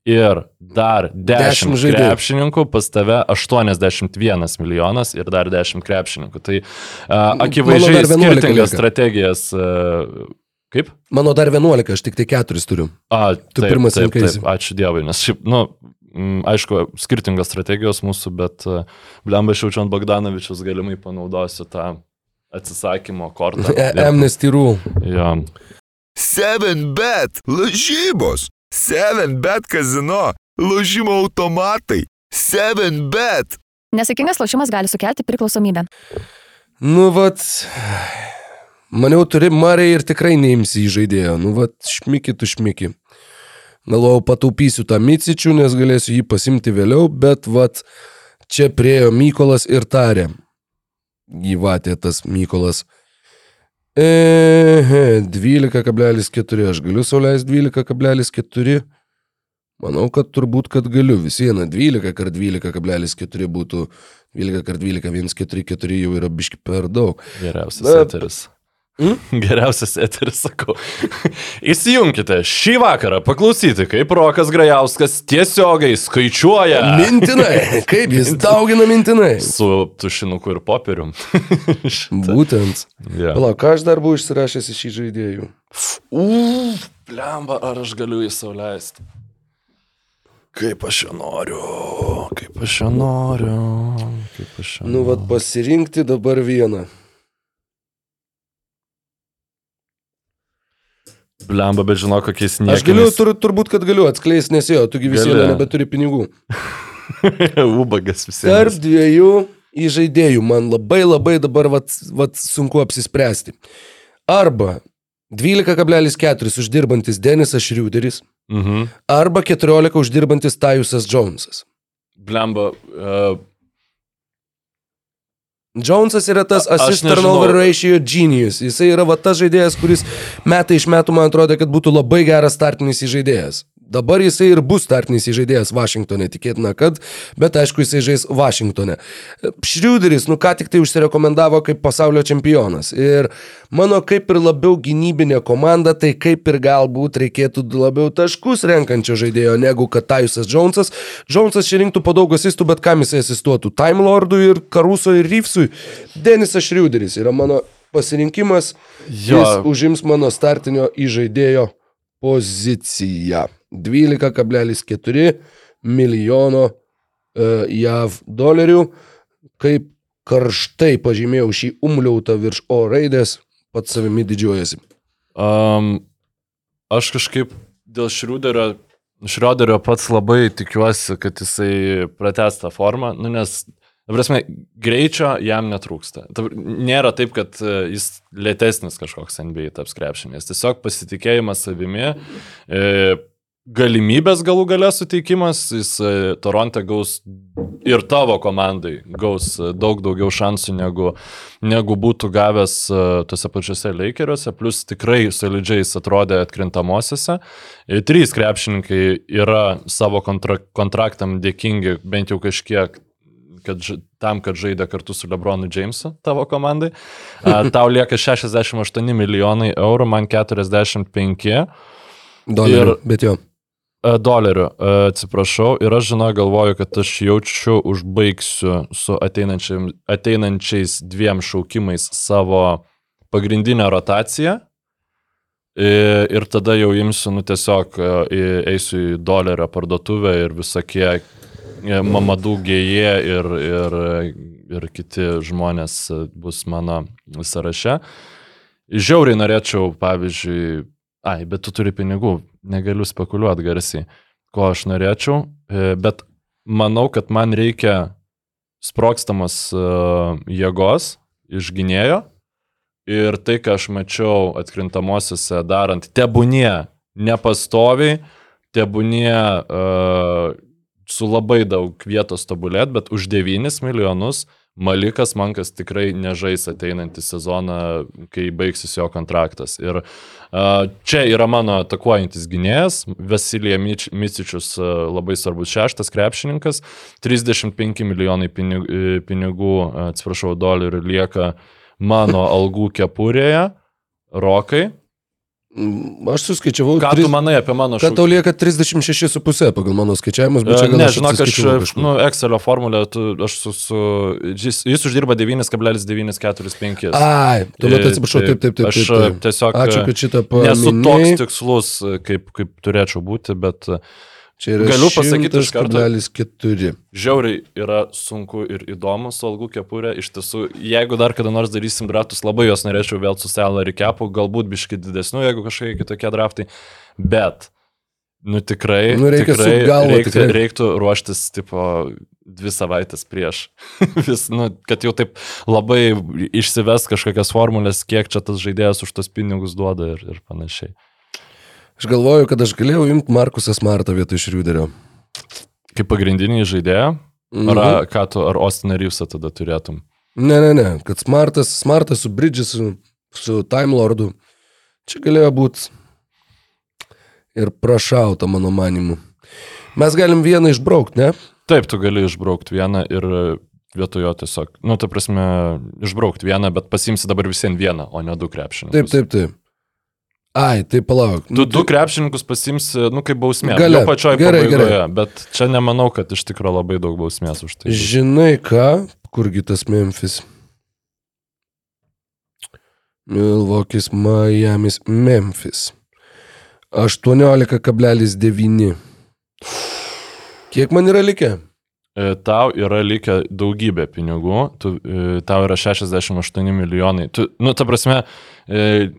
ir dar 10 krepšininkų, pas tave 81 milijonas ir dar 10 krepšininkų. Tai uh, akivaizdžiai skirtingas strategijas. Uh, Kaip? Mano dar 11, aš tik tai 4 turiu. A, tu taip, pirmas rinkaisi. taip, ačiū Dievui, nes šiaip, nu, aišku, skirtingos strategijos mūsų, bet uh, Blemba Šiaučiant Bogdanovičius galimai panaudosiu tą atsisakymo kortą. Amnesty rule. Ja. 7 bet, lažybos. 7 bet kazino, lošimo automatai, 7 bet. Nesėkmingas lošimas gali sukelti priklausomybę. Nu, vat. Maniau, turi Marai ir tikrai neimsi į žaidėją. Nu, vat, šmiki tu šmiki. Galvojau, pataupysiu tą Micičių, nes galėsiu jį pasimti vėliau, bet vat, čia priejo Mykolas ir tarė. Gyvatė tas Mykolas. Ehe, 12,4, aš galiu sauliais 12,4. Manau, kad turbūt, kad galiu. Vis viena 12 kart 12,4 būtų 12 kart 12, 1, 4, 4 jau yra biški per daug. Geriausias eteris. Hmm? Geriausias eteris, sakau. Įsijunkite šį vakarą paklausyti, kaip Rokas Grajauskas tiesiogiai skaičiuoja. Mintinai, [laughs] kaip jis daugina mintinai. Su tušinuku ir popierium. [laughs] Šitą. Būtent. Ja. Palauk, ką aš dar buvau išsirašęs iš šį žaidėjų? Uf, blemba, ar aš galiu jį sauliaisti? Kaip aš jo noriu, kaip aš jo noriu, kaip aš jo Nu, vad pasirinkti dabar vieną. Blemba, bet žinau, kokiais Aš galiu, tur, turbūt, kad galiu atskleisti, nes jo, tu vis Gali. viena nebeturi pinigų. [laughs] Ubagas Tarp visiems. dviejų įžaidėjų man labai labai dabar vat, vat sunku apsispręsti. Arba 12,4 uždirbantis Denisas Šriuderis, Mhm. arba 14 uždirbantis Tajusas Jonesas. Blemba, uh, Jonesas yra tas assist turnover ratio genius. Jisai yra va tas žaidėjas, kuris metai iš metų man atrodo, kad būtų labai geras startinis įžaidėjas. Dabar jisai ir bus startinis įžaidėjas Vašingtonė, tikėtina, kad, bet aišku, jisai žais Vašingtonė. Šriuderis, nu ką tik tai užsirekomendavo kaip pasaulio čempionas. Ir mano kaip ir labiau gynybinė komanda, tai kaip ir galbūt reikėtų labiau taškus renkančio žaidėjo negu kad Tajusas Jonesas. Jonesas čia rinktų po daug asistų, bet kam jisai asistuotų? Time Lordui ir Karuso ir Reevesui. Denisas Šriuderis yra mano pasirinkimas. Jo. Jis užims mano startinio įžaidėjo poziciją. 12,4 milijono uh, JAV dolerių. Kaip karštai pažymėjau šį umliautą virš O raidės, pats savimi didžiuojasi. um, aš kažkaip dėl Šriuderio, Šrioderio pats labai tikiuosi, kad jisai prates tą formą, nu, nes prasme, greičio jam netrūksta. Ta, nėra taip, kad e, jis lėtesnis kažkoks NBA taps krepšinės. Tiesiog pasitikėjimas savimi, e, galimybės galų gale suteikimas, jis e, Toronte gaus ir tavo komandai gaus e, daug daugiau šansų negu, negu būtų gavęs e, tose pačiose Lakeriuose, plus tikrai solidžiai jis atrodė atkrintamosiose. Trys krepšininkai yra savo kontra kontraktam dėkingi bent jau kažkiek kad, tam, kad žaidė kartu su Lebronu Jamesu tavo komandai. [laughs] Tau lieka 68 milijonai eurų, man 45 Dolerių. Ir- Bet jo. E, dolerių, e, atsiprašau. Ir aš žinau, galvoju, kad aš jaučiu, užbaigsiu su ateinančiais dviem šaukimais savo pagrindinę rotaciją. I- Ir tada jau imsiu, nu tiesiog e, eisiu į dolerio parduotuvę ir visokie e, Mamadų gėje ir, ir, ir kiti žmonės bus mano sąraše. Žiauriai norėčiau, pavyzdžiui, ai, bet tu turi pinigų, negaliu spekuliuoti garsiai, ko aš norėčiau, e, bet manau, kad man reikia sprokstamas uh, jėgos iš gynėjo ir tai, ką aš mačiau atkrintamosiose darant, tebūnie nepastoviai, tebūnie uh, su labai daug vietos tobulėt, bet už 9 milijonus Malikas Mankas tikrai nežais ateinantį sezoną, kai baigsis jo kontraktas. Ir čia yra mano atakuojantis gynėjas, Vasilija Micičius, labai svarbus šeštas krepšininkas, 35 milijonai pinigų, pinigų atsiprašau, dolerių lieka mano algų kepurėje, rokai. Mm, aš suskaičiavau. Ką 3... tu manai apie mano šūkį? Kad tau lieka 36,5 pagal mano skaičiavimus, bet čia gal... Ne, žinok, aš, aš nu, Excelio formulę, tu, aš su, su, jis, jis uždirba 9,945. Ai, tuomet atsiprašau, taip, taip, taip. Aš taip, taip. tiesiog... Ačiū, kad šitą paminėjai. Nesu toks tikslus, kaip, kaip turėčiau būti, bet... Uh, Čia yra Galiu pasakyti iš karto. 4. Žiauriai yra sunku ir įdomu su algų kepurė. Iš tiesų, jeigu dar kada nors darysim draftus, labai jos norėčiau vėl su salary kepu, galbūt biški didesnių, jeigu kažkokie kitokie draftai. Bet, nu tikrai, nu, reikia tikrai, galva, reiktų, tikrai. reiktų ruoštis tipo dvi savaitės prieš. [laughs] Vis, nu, kad jau taip labai išsives kažkokias formulės, kiek čia tas žaidėjas už tos pinigus duoda ir, ir panašiai. Aš galvoju, kad aš galėjau imti Markusą Smartą vietoj Šriuderio. Kaip pagrindinį žaidėją? Mhm. Ar, ką tu, ar Ostiną Ryvsą tada turėtum? Ne, ne, ne, kad Smartas, Smartas su Bridgesu, su Time Lordu. Čia galėjo būti ir prašauta, mano manimu. Mes galim vieną išbraukti, ne? Taip, tu gali išbraukti vieną ir vietojo tiesiog, nu, ta prasme, išbraukti vieną, bet pasimsi dabar visien vieną, o ne du krepšininkus. Taip, taip, taip. Ai, tai palauk. Tu du krepšininkus pasimsi, nu, kaip bausmė. Galia, pačioje gerai, gerai. bet čia nemanau, kad iš tikrųjų labai daug bausmės už tai. Žinai ką, kurgi tas Memphis? Milvokis, Miami's, Memphis. 18,9. Kiek man yra likę? E, Tau yra likę daugybė pinigų, tu, e, tau yra 68 milijonai. Tu, nu, ta prasme, e,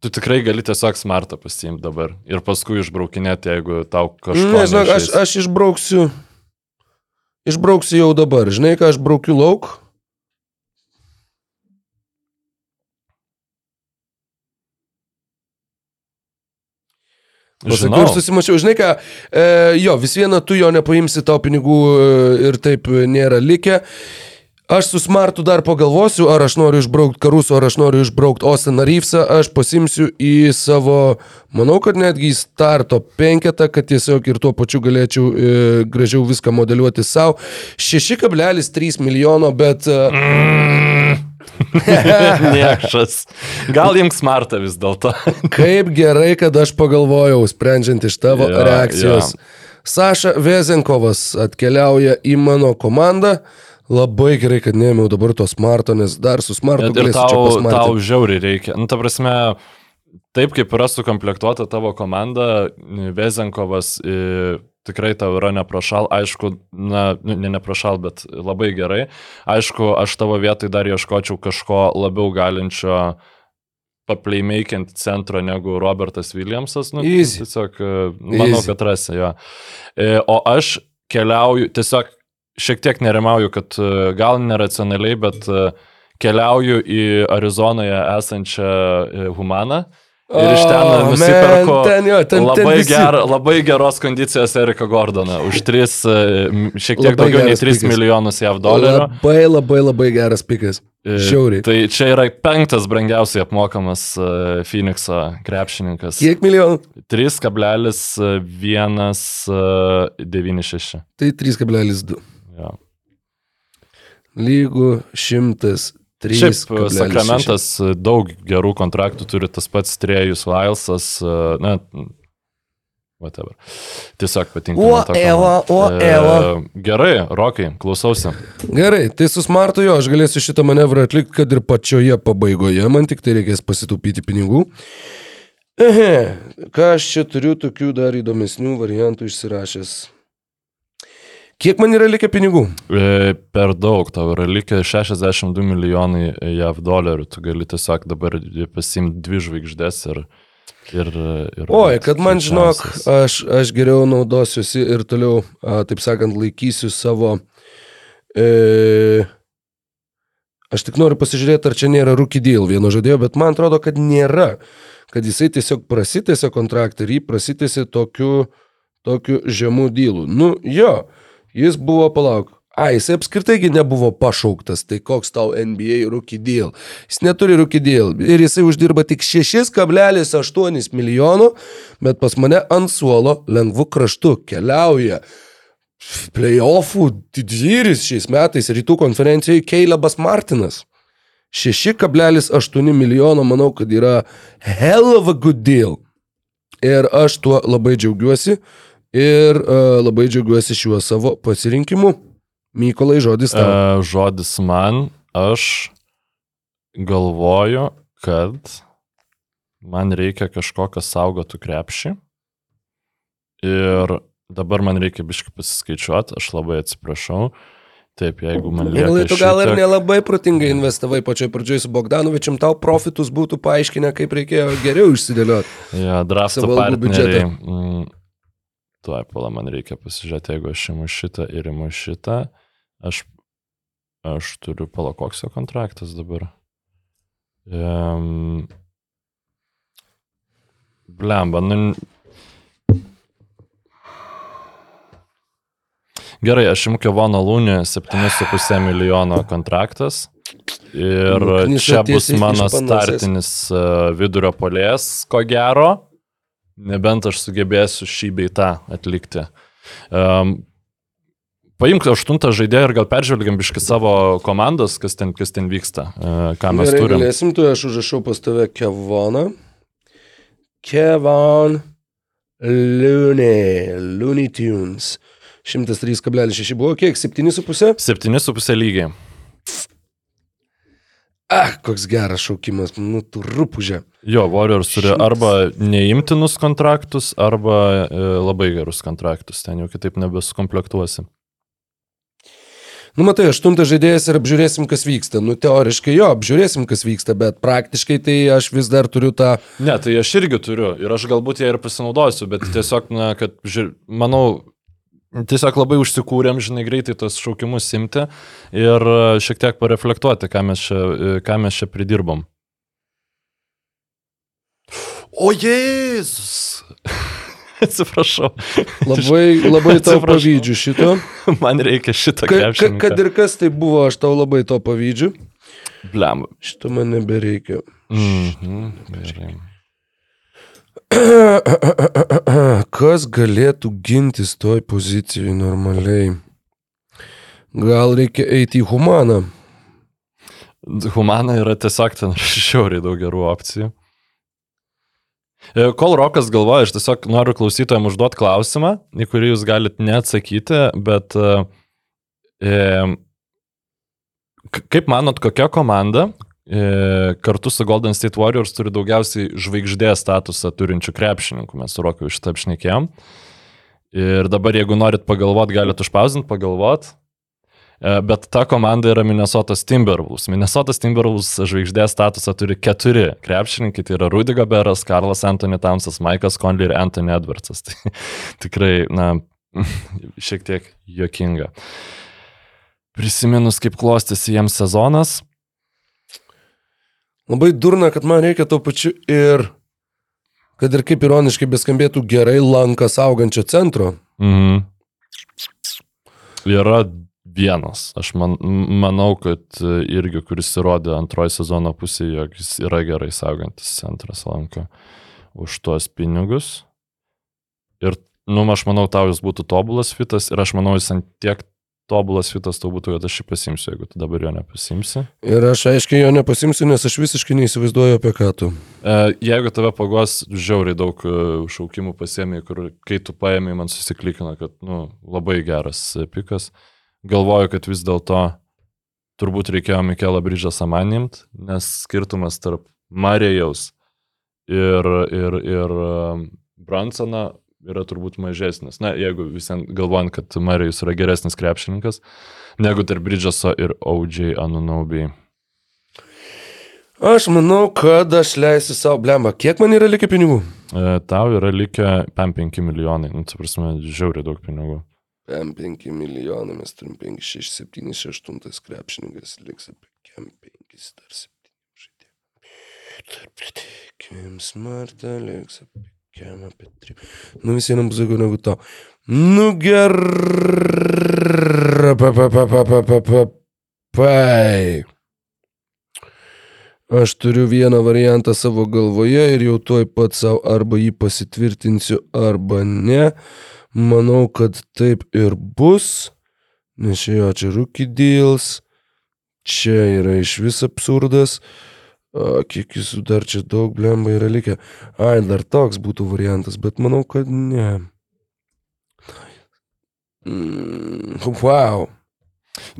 tu tikrai gali tiesiog smartą pasiimti dabar ir paskui išbraukinėti, jeigu tau kažkas... Nežinau, aš, aš išbrauksiu. Išbrauksiu jau dabar. Žinai, ką aš braukiu lauk? Pasakiau ir susimačiau, žinai ką, e, jo, vis viena tu jo nepaimsi, tau pinigų e, ir taip nėra likę. Aš su Smartu dar pagalvosiu, ar aš noriu išbraukti Karuso, ar aš noriu išbraukti Ostiną Ryfsą, aš pasimsiu į savo, manau, kad netgi į starto penketą, kad tiesiog ir tuo pačiu galėčiau e, gražiau viską modeliuoti savo. 6,3 milijono, bet... E, mm. [laughs] Niekšas. Gal jums smarta vis dėlto. [laughs] Kaip gerai, kad aš pagalvojau, sprendžiant iš tavo Jo, reakcijos. Saša Vezenkovas atkeliauja į mano komandą. Labai gerai, kad neėmiau dabar to smarto, nes dar su smartu galėsiu čia tau, pasmartinti. tau žiauriai reikia. Nu, ta prasme, taip kaip yra sukomplektuota tavo komanda, Vezenkovas tikrai tau yra neprašal, aišku, na, nu, ne neprašal, bet labai gerai. Aišku, aš tavo vietoj dar ieškočiau kažko labiau galinčio paplaymakint centro negu Robertas Williamsas. Nu, Easy. Tiesiog, e, manau, Easy. kad rasi jo. E, O aš keliauju, tiesiog šiek tiek nerimauju, kad e, gal neracionaliai, bet e, keliauju į Arizonoje esančią e, Humaną. Ir iš ten Oh, nusipirku man, ten jo, ten- ten labai, visi- ger, labai geros kondicijos Eriką Gordoną už 3, šiek tiek Labai daugiau nei geras 3 pikas. milijonus JAV dolerių. Labai labai labai geras pikas. Žiauriai. Tai čia yra penktas brangiausiai apmokamas Phoenix'o krepšininkas. Kiek milijonų? 3,196. Tai 3,2. Jo. Lygų 103. Šiaip e, Sakramentas e, daug gerų kontraktų turi tas pats Trejus Vailsas, e, na, whatever. Tiesiog patinka. man ta Whatever, komanda. whatever. E, Gerai, Rokai, klausausi. Gerai, tai su smartu jo, aš galėsiu šitą manevrą atlikti, kad ir pačioje pabaigoje, man tik tai reikės pasitaupyti pinigų. Ehe, ką aš čia turiu tokių dar įdomesnių variantų išsirašęs. Kiek man yra likę pinigų? E, Per daug, tau yra likę 62 milijonai JAV dolerių, tu gali tiesiog dabar pasimti dvi žvaigždės ir... ir, ir Oi, kad man žinok, aš, aš geriau naudosiuosi ir toliau, a, taip sakant, laikysiu savo... E, aš tik noriu pasižiūrėti, ar čia nėra rookie deal vieno žadėjo, bet man atrodo, kad nėra. Kad jisai tiesiog prasitėsi kontraktą ir jį prasitėsi tokiu, tokiu žemų dylų. Nu jo, jis buvo, palauk. A, jisai apskritai nebuvo pašauktas, tai koks tau NBA rookie deal. Jis neturi rookie deal ir jisai uždirba tik 6,8 milijonų, bet pas mane ant suolo lengvu kraštu keliauja. Playoffų didvyris šiais metais rytų konferencijoje Keilebas Martinas. 6,8 milijono manau, kad yra hell of a good deal. Ir aš tuo labai džiaugiuosi ir uh, labai džiaugiuosi šiuo savo pasirinkimu. Mykolai žodis tau. E, žodis man, aš galvoju, kad man reikia kažko, kas saugotų krepšį. Ir dabar man reikia biškai pasiskaičiuoti, aš labai atsiprašau. Taip, jeigu man lieka. Mielai, tu gal ir šitiek- nelabai protingai investavai pačioj pradžioj su Bogdanovičiam, tau profitus būtų paaiškinę, kaip reikėjo geriau išsidėlioti. Ja, drafto partneriai. Mm, tuoj, pala, man reikia pasižiūrėti, jeigu aš imu šitą ir imu šitą. Aš, aš turiu, pala, koks jo kontraktas dabar. Um, blemba, nu. Gerai, aš imu Kevono Lūnį 7,5 milijono kontraktas. Ir Nukniso čia bus mano startinis e, vidurio polės, ko gero. Nebent aš sugebėsiu šį beitą atlikti. Um, paimk aštuntą žaidėją ir gal peržvelgiam biški savo komandos, kas ten, kas ten vyksta, uh, ką mes Gerai, turim. galėsim, tu aš užrašau pas tave Kevoną. Kevon Looney, Looney Tunes. 103,6 buvo kiek? 7,5? 7,5 lygiai. Ah, koks geras šaukimas, nu tu rūpužė. Jo, Warriors turi arba neimtinus kontraktus, arba e, labai gerus kontraktus. Ten jau kitaip nebesukomplektuosi. Nu, matai, aštuntas žaidėjas ir apžiūrėsim, kas vyksta. Nu, teoriškai jo, apžiūrėsim, kas vyksta, bet praktiškai tai aš vis dar turiu tą... Ne, tai aš irgi turiu ir aš galbūt ją ir pasinaudosiu, bet tiesiog, na, kad, manau, tiesiog labai užsikūrėm, žinai, greitai tos šaukimus simti ir e, šiek tiek pareflektuoti, ką mes čia, e, ką mes čia pridirbom. O Jėzus! [laughs] Atsiprašau, Labai, labai tau pavydžiu šito. [laughs] man reikia šitą Ka, ka, kad ir kas tai buvo, aš tau labai to pavydžiu. Blem. Šito man nebereikia. Mhm, gerai. Kas galėtų gintis toj pozicijoje normaliai? Gal reikia eiti į humaną? Humana yra tiesiog ten [laughs] šiauriai daug gerų opcijų. E, Kol Rokas galvoja, aš tiesiog noriu klausytojams užduoti klausimą, į kurį jūs galite neatsakyti, bet e, e, kaip manot, kokia komanda kartu su Golden State Warriors turi daugiausiai žvaigždės statusą turinčių krepšininkų, mes su Roku šitą apšnekėjom. Ir dabar, jeigu norit pagalvoti, galite užpausinti, pagalvoti. E, Bet ta komanda yra Minnesotas Timberwolves. Minnesotas Timberwolves žvaigždės statusą turi keturi krepšininkai. Tai yra Rudy Goberas, Karlas Anthony Townsas, Maikas Conley ir Anthony Edwardsas. [laughs] Tai tikrai, na, [laughs] šiek tiek juokinga. Prisiminus, kaip klostėsi jiems sezonas, Labai durna, kad man reikia to pačiu ir, kad ir kaip ironiškai beskambėtų gerai lankas augančio centro. mhm. yra vienas. Aš man, manau, kad e, irgi, kuris įrodė antroji sezono pusėje, jog jis yra gerai saugantis centras lanko už tuos pinigus. Ir, nu, aš manau, tau jis būtų tobulas fitas ir aš manau, jis ant tiek tobulas fitas tau būtų, kad aš jį pasimsiu, jeigu tu dabar jo nepasimsi. Ir aš aiškiai jo nepasimsiu, nes aš visiškai neįsivaizduoju apie ką tu. E, Jeigu tave pagos, žiauriai daug e, šaukimų pasiemi, kur kai tu paėmė, man susiklikino, kad nu, labai geras pikas. Galvoju, kad vis dėlto turbūt reikėjo Mikelą Bridžą samanimt, nes skirtumas tarp Marijaus ir, ir, ir e, Bransoną yra turbūt mažesnis. Na, jeigu visiems galvojant, kad Marijus yra geresnis krepšininkas negu tarp Bridžaso ir OJ Anunobi. Aš manau, kad aš leisiu savo blemą. Kiek man yra likę pinigų? E, tau yra likę 5 milijonai, nu, tai prasme, žiauriai daug pinigų. M5 milijonai, mes turim 5, 6, 7, 6, 8 krepšininkas, liks apie kem 5, dar 7 žaidėjai. Dar pridėkim smartą, liks apie kem apie 3. Nu vis vienam bus daugiau negu to. Nu gerai. Pa, pa, pa, pa, pa, pa, pa, pa. Aš turiu vieną variantą savo galvoje ir jau tuoj pat savo arba jį pasitvirtinsiu, arba ne. Manau, kad taip ir bus, nes čia jo čia rookie deals, čia yra iš vis absurdas, a, kiek jis dar čia daug blemba yra likę. Ai, dar toks būtų variantas, bet manau, kad ne. Mm, wow.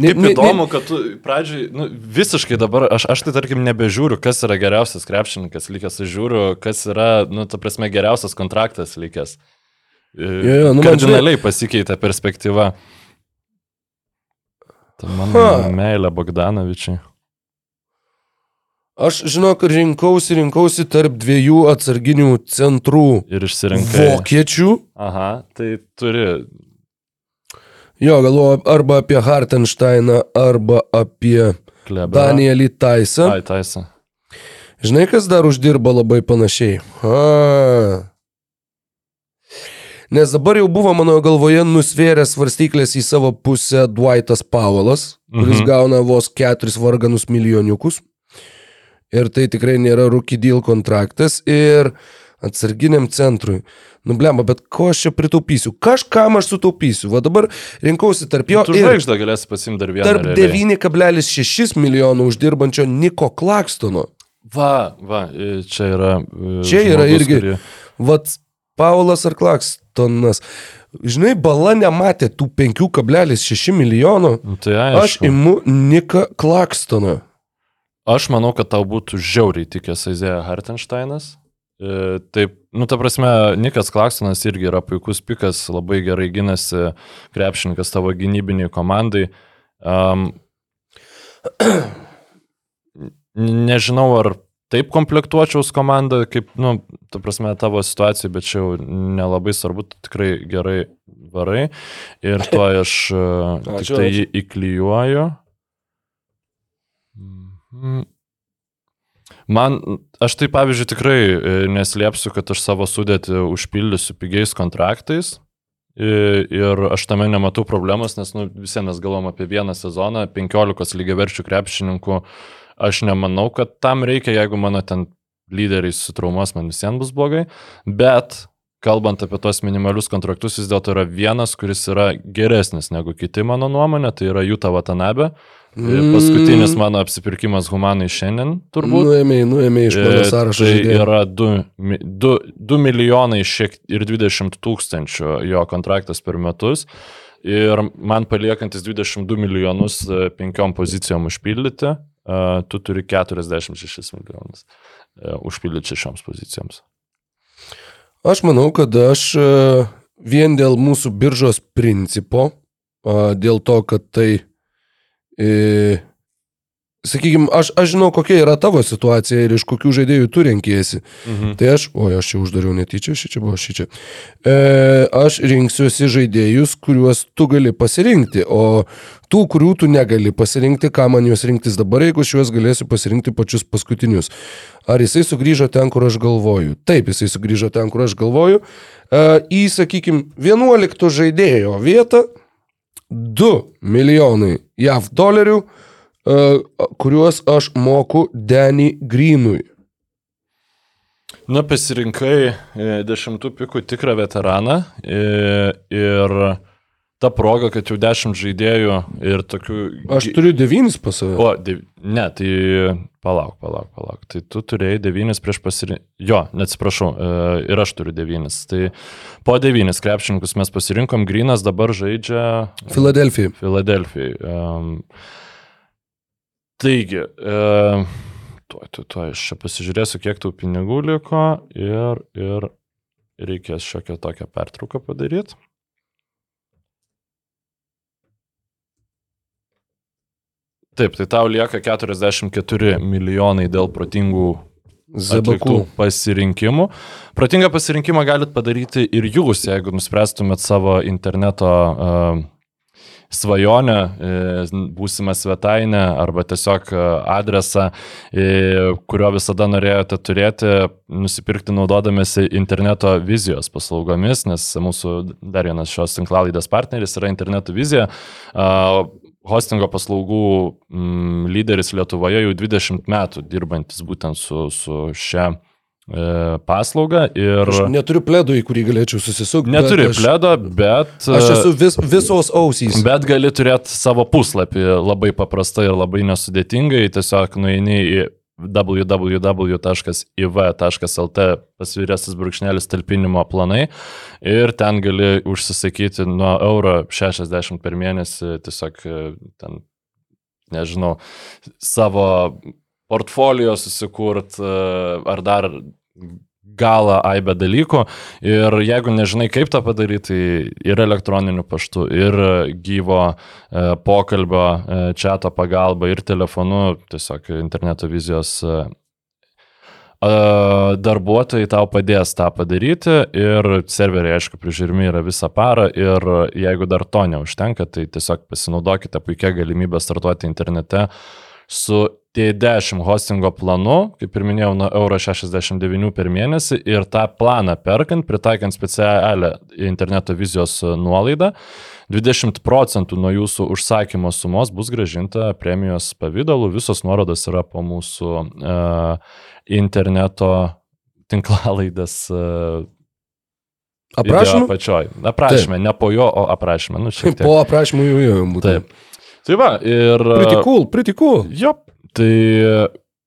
Ne, Kaip įdomu, kad tu pradžiai, nu, visiškai dabar, aš, aš tai tarkim nebežiūriu, kas yra geriausias krepšininkas likęs, aš žiūriu, kas yra, nu, ta prasme, geriausias kontraktas likęs. Jo, jo, nu, man Kardinaliai pasikeitė perspektyva. Tai mano meilė Bogdanovičiai. Aš žinok, rinkausi, rinkausi tarp dviejų atsarginių centrų Ir išsirinkai. vokiečių. Aha, tai turi. Jo, galvoju arba apie Hartensteiną, arba apie Klebą. Danielį Taisą. Ai, taisa. Žinai, kas dar uždirba labai panašiai? A. Nes dabar jau buvo mano galvoje nusvėręs svarstyklės į savo pusę Dwightas Powellas, kuris Mhm. gauna vos keturis varganus milijoniukus. Ir tai tikrai nėra rookie deal kontraktas. Ir atsarginiam centrui. Nublemba, bet ko aš čia pritaupysiu? Kažkam aš sutaupysiu. Va dabar rinkausi tarp jo Tu žvaigždą galėsi pasimti dar vieną. tarp realiai. 9,6 milijonų uždirbančio Niko Klakstono. Va, va, e, čia yra. e, Čia yra žmogus, irgi- kurį- Vat Paulas ar Klakstonas. Žinai, bala nematė tų 5,6 milijonų. Nu, Tai Aš aišku. imu Niką Klakstoną. Aš manau, kad tau būtų žiauriai tikęs Aizėja Hartensteinas. E, Taip, nu, ta prasme, Nikas Klaksonas irgi yra puikus pikas, labai gerai gynasi krepšininkas tavo gynybiniai komandai. Um, [clears throat] nežinau, ar taip komplektuočiaus komandą, kaip, nu, ta prasme, tavo situacijai, bet čia jau nelabai svarbu, tikrai gerai varai. Ir tuo aš e, tik tai jį įklijuoju. Man, aš tai pavyzdžiui tikrai e, neslėpsiu, kad aš savo sudėtį užpildysiu pigiais kontraktais. Ir aš tame nematau problemos, nes nu, visi mes galvom apie vieną sezoną, 15 lygiaverčių krepšininkų. Aš nemanau, kad tam reikia, jeigu mano ten lyderiai sutraumuos, man visiems bus blogai. Bet kalbant apie tos minimalius kontraktus, vis dėlto yra vienas, kuris yra geresnis negu kiti mano nuomonė, tai yra Juta Watanabe. Mm. Paskutinis mano apsipirkimas humanai šiandien turbūt. Nuėmėjai, nuėmėjai iš mano E, sąrašo. Tai žaidėjų. yra 2, 2, 2 milijonai šiek ir 20 tūkstančių jo kontraktas per metus. Ir man paliekantis 22 milijonus e, penkiom pozicijom užpildyti, e, tu turi 46 milijonus užpildyti šešioms pozicijoms. Aš manau, kad aš vien dėl mūsų biržos principo, dėl to, kad tai, sakykime, aš, aš žinau, kokia yra tavo situacija ir iš kokių žaidėjų tu renkiesi. Mhm. Tai aš, oi, aš čia uždariau netyčia, ši čia buvo ši čia. E, aš rinksiuosi žaidėjus, kuriuos tu gali pasirinkti, o tų, kurių tu negali pasirinkti, ką man juos rinktis dabar, jeigu aš juos galėsiu pasirinkti pačius paskutinius. Ar jisai sugrįžo ten, kur aš galvoju? Taip, jisai sugrįžo ten, kur aš galvoju. E, į, sakykime, 11 žaidėjo vietą 2 milijonai JAV dolerių, e, kuriuos aš moku Denny Greenui. Na, pasirinkai e, dešimtų pikų tikrą veteraną e, ir ta proga, kad jau dešimt žaidėjų ir tokių... Aš turiu devynis pas save. O, dev... ne, tai palauk, palauk, palauk. Tai tu turėjai devynis prieš pasirinkimą. Jo, neatsiprašau, e, ir aš turiu devynis. Tai po devynis krepšininkus mes pasirinkom, Grinas dabar žaidžia Filadelfija. Filadelfijai. Um, taigi, uh, tuoj, tuoj, tuoj, aš čia pasižiūrėsiu, kiek tų pinigų liko ir, ir reikės šiokią tokią pertrauką padaryti. Taip, tai tau lieka 44 milijonai dėl protingų Zabakų. pasirinkimų. Protingą pasirinkimą galit padaryti ir jūs, jeigu nuspręstumėt savo interneto uh, svajonę, uh, būsimą svetainę arba tiesiog uh, adresą, kurio visada norėjote turėti, nusipirkti naudodamėsi interneto vizijos paslaugomis, nes mūsų dar vienas šios tinklalaidės partneris yra interneto vizija. Hostingo paslaugų mm, lyderis Lietuvoje jau 20 metų dirbantis būtent su, su šia e, paslauga ir Aš neturiu pledo, į kurį galėčiau susisukti. neturi bet aš, pledo, bet, Aš esu vis, visos ausys. bet gali turėti savo puslapį labai paprastai ir labai nesudėtingai, tiesiog nueini į www.iv.lt pasvirėsis brūkšnelis talpinimo planai. Ir ten gali užsisakyti nuo euro 60 per mėnesį tiesiog e, ten, nežinau, savo portfolio susikurt e, ar dar galą aibę dalykų. Ir jeigu nežinai kaip tą padaryti, tai ir elektroniniu paštu, ir gyvo e, pokalbio, e, čato pagalba, ir telefonu, tiesiog interneto vizijos e, e, darbuotojai tau padės tą padaryti. Ir serveriai, aišku, prižiūrimi yra visą parą ir jeigu dar to neužtenka, tai tiesiog pasinaudokite puikia galimybę startuoti internete su T10 hostingo planu, kaip ir minėjau, nuo euro 69 per mėnesį ir tą planą perkant, pritaikant specialią interneto vizijos nuolaidą, 20 procentų nuo jūsų užsakymo sumos bus gražinta premijos pavydalu, visos nuorodos yra po mūsų uh, interneto tinklalaidės uh, Aprašymą? Pačioj. Aprašymė, ne po jo, o aprašymė. Nu. [laughs] Po aprašymų jau jau būtų. Taip. Tai va, ir... Pretty cool, pretty cool. Jo, tai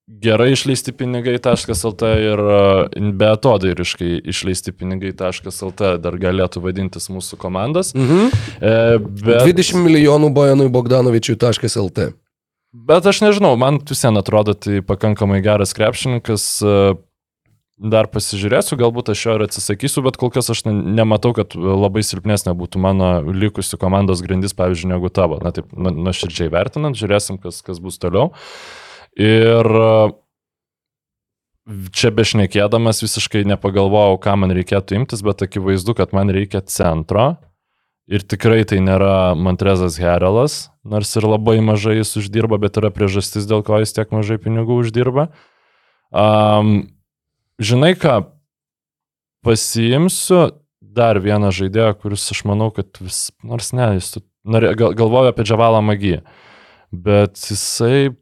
gerai išleisti pinigai.lt ir e, beatodairiškai išleisti pinigai.lt dar galėtų vadintis mūsų komandos. Mhm. E, bet, 20 milijonų Bojanui Bogdanovičiui.lt. bet aš nežinau, man vis vien atrodo tai pakankamai geras krepšininkas. e, Dar pasižiūrėsiu, galbūt aš jo ir atsisakysiu, bet kol kas aš ne, nematau, kad labai silpnesnė būtų mano likusi komandos grandis, pavyzdžiui, negu tavo. Na taip, nu- nuoširdžiai vertinant, žiūrėsim, kas, kas bus toliau. Ir e, čia bešnekėdamas visiškai nepagalvojau, ką man reikėtų imtis, bet akivaizdu, kad man reikia centro. Ir tikrai tai nėra Montrezas Herelas, nors ir labai mažai jis uždirba, bet yra priežastis, dėl ko jis tiek mažai pinigų uždirba. Um, žinai ką, pasiimsiu dar vieną žaidėją, kuris aš manau, kad vis, nors ne, jis gal, galvoju apie Džavalą Magiją, bet jisai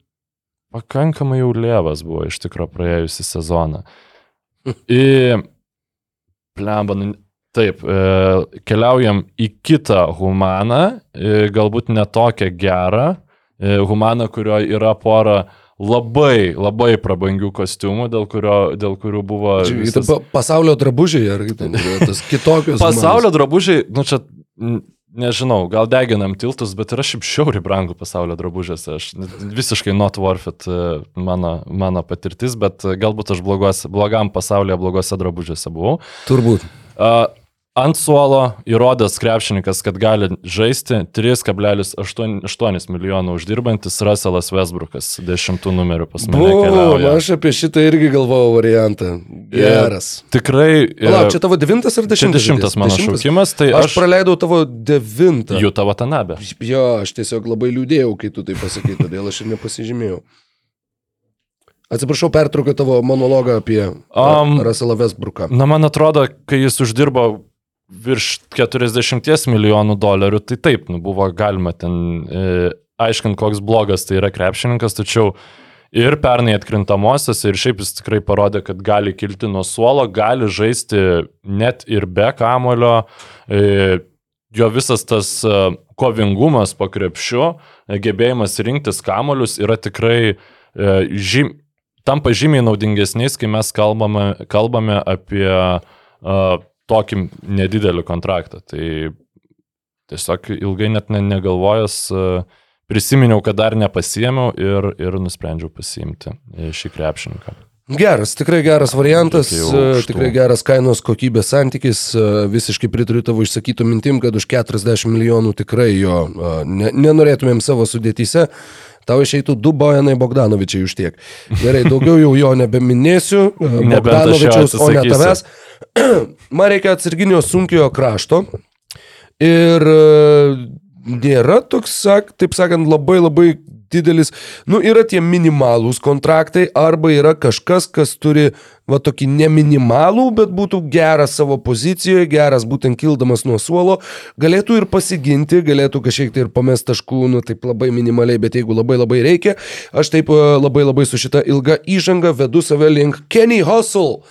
pakankamai jau lėvas buvo iš tikrųjų praėjusią sezoną. Į plemba, nu, taip, e, keliaujam į kitą humaną, e, galbūt ne tokią gerą, e, humaną, kurio yra pora labai, labai prabangių kostiumų, dėl, kurio, dėl kurių buvo... Čia visas- pa- Pasaulio drabužiai, ar yra, tas kitokios. [laughs] Pasaulio drabužiai, nu čia, nežinau, gal deginam tiltus, bet yra šiaip šiauriai brangų pasaulio drabužiuose. Aš visiškai not worth it e, mano, mano patirtis, bet e, galbūt aš blogos, blogam pasaulyje blogose drabužiuose buvau. Turbūt. Uh, ant suolo įrodęs krepšininkas, kad gali žaisti 3,8 milijonų uždirbantis Russellas Westbrookas, dešimtų numerių pas mane. Keliauja. aš apie šitą irgi galvojau variantą. Geras. Tikrai. e, Palauk, čia tavo devintas ar dešimtas? dešimtas mano Dešimtas? šaukimas, tai Aš, aš, praleidau tavo devintą. jų tavo tanabė. Jo, aš tiesiog labai liūdėjau, kai tu tai pasakai, todėl aš ir nepasižymėjau. Atsiprašau, pertraukiau tavo monologą apie um, Russellą Westbrooką. Na, man atrodo, kai jis uždirbo virš 40 milijonų dolerių, tai taip, nu, buvo galima ten e, aiškinti, koks blogas tai yra krepšininkas, tačiau ir pernai atkrintamosios, ir šiaip jis tikrai parodė, kad gali kilti nuo suolo, gali žaisti net ir be kamulio. E, jo visas tas e, kovingumas po krepšiu, e, gebėjimas rinktis kamuolius yra tikrai e, žym, tampa žymiai naudingesniais, kai mes kalbame, kalbame apie uh, tokį nedidelį kontraktą. Tai tiesiog ilgai net ne, negalvojęs uh, prisiminiau, kad dar nepasiemiau ir, ir nusprendžiau pasiimti e, šį krepšininką. Geras, tikrai geras variantas, e, tikrai geras kainos kokybės santykis. e, Visiškai pritariu tavo išsakytų mintim, kad už 40 milijonų tikrai jo e, ne, nenorėtumėm savo sudėtyse. Tau išeitų du Bojanai Bogdanovičiai už tiek. Gerai, daugiau jau jo nebeminėsiu. e, Bogdanovičiaus, o ne tavęs. [clears throat] Man reikia atsarginio sunkiojo krašto. Ir e, nėra toks, sak, taip sakant, labai labai didelis, nu yra tie minimalūs kontraktai arba yra kažkas, kas turi va tokį neminimalų, bet būtų geras savo pozicijoje, geras būtent kildamas nuo suolo, galėtų ir pasiginti, galėtų kažkiek tai ir pamest taškų, nu taip labai minimaliai, bet jeigu labai labai reikia, aš taip e, labai labai su šita ilga įžanga vedu save link Kenny Hustle.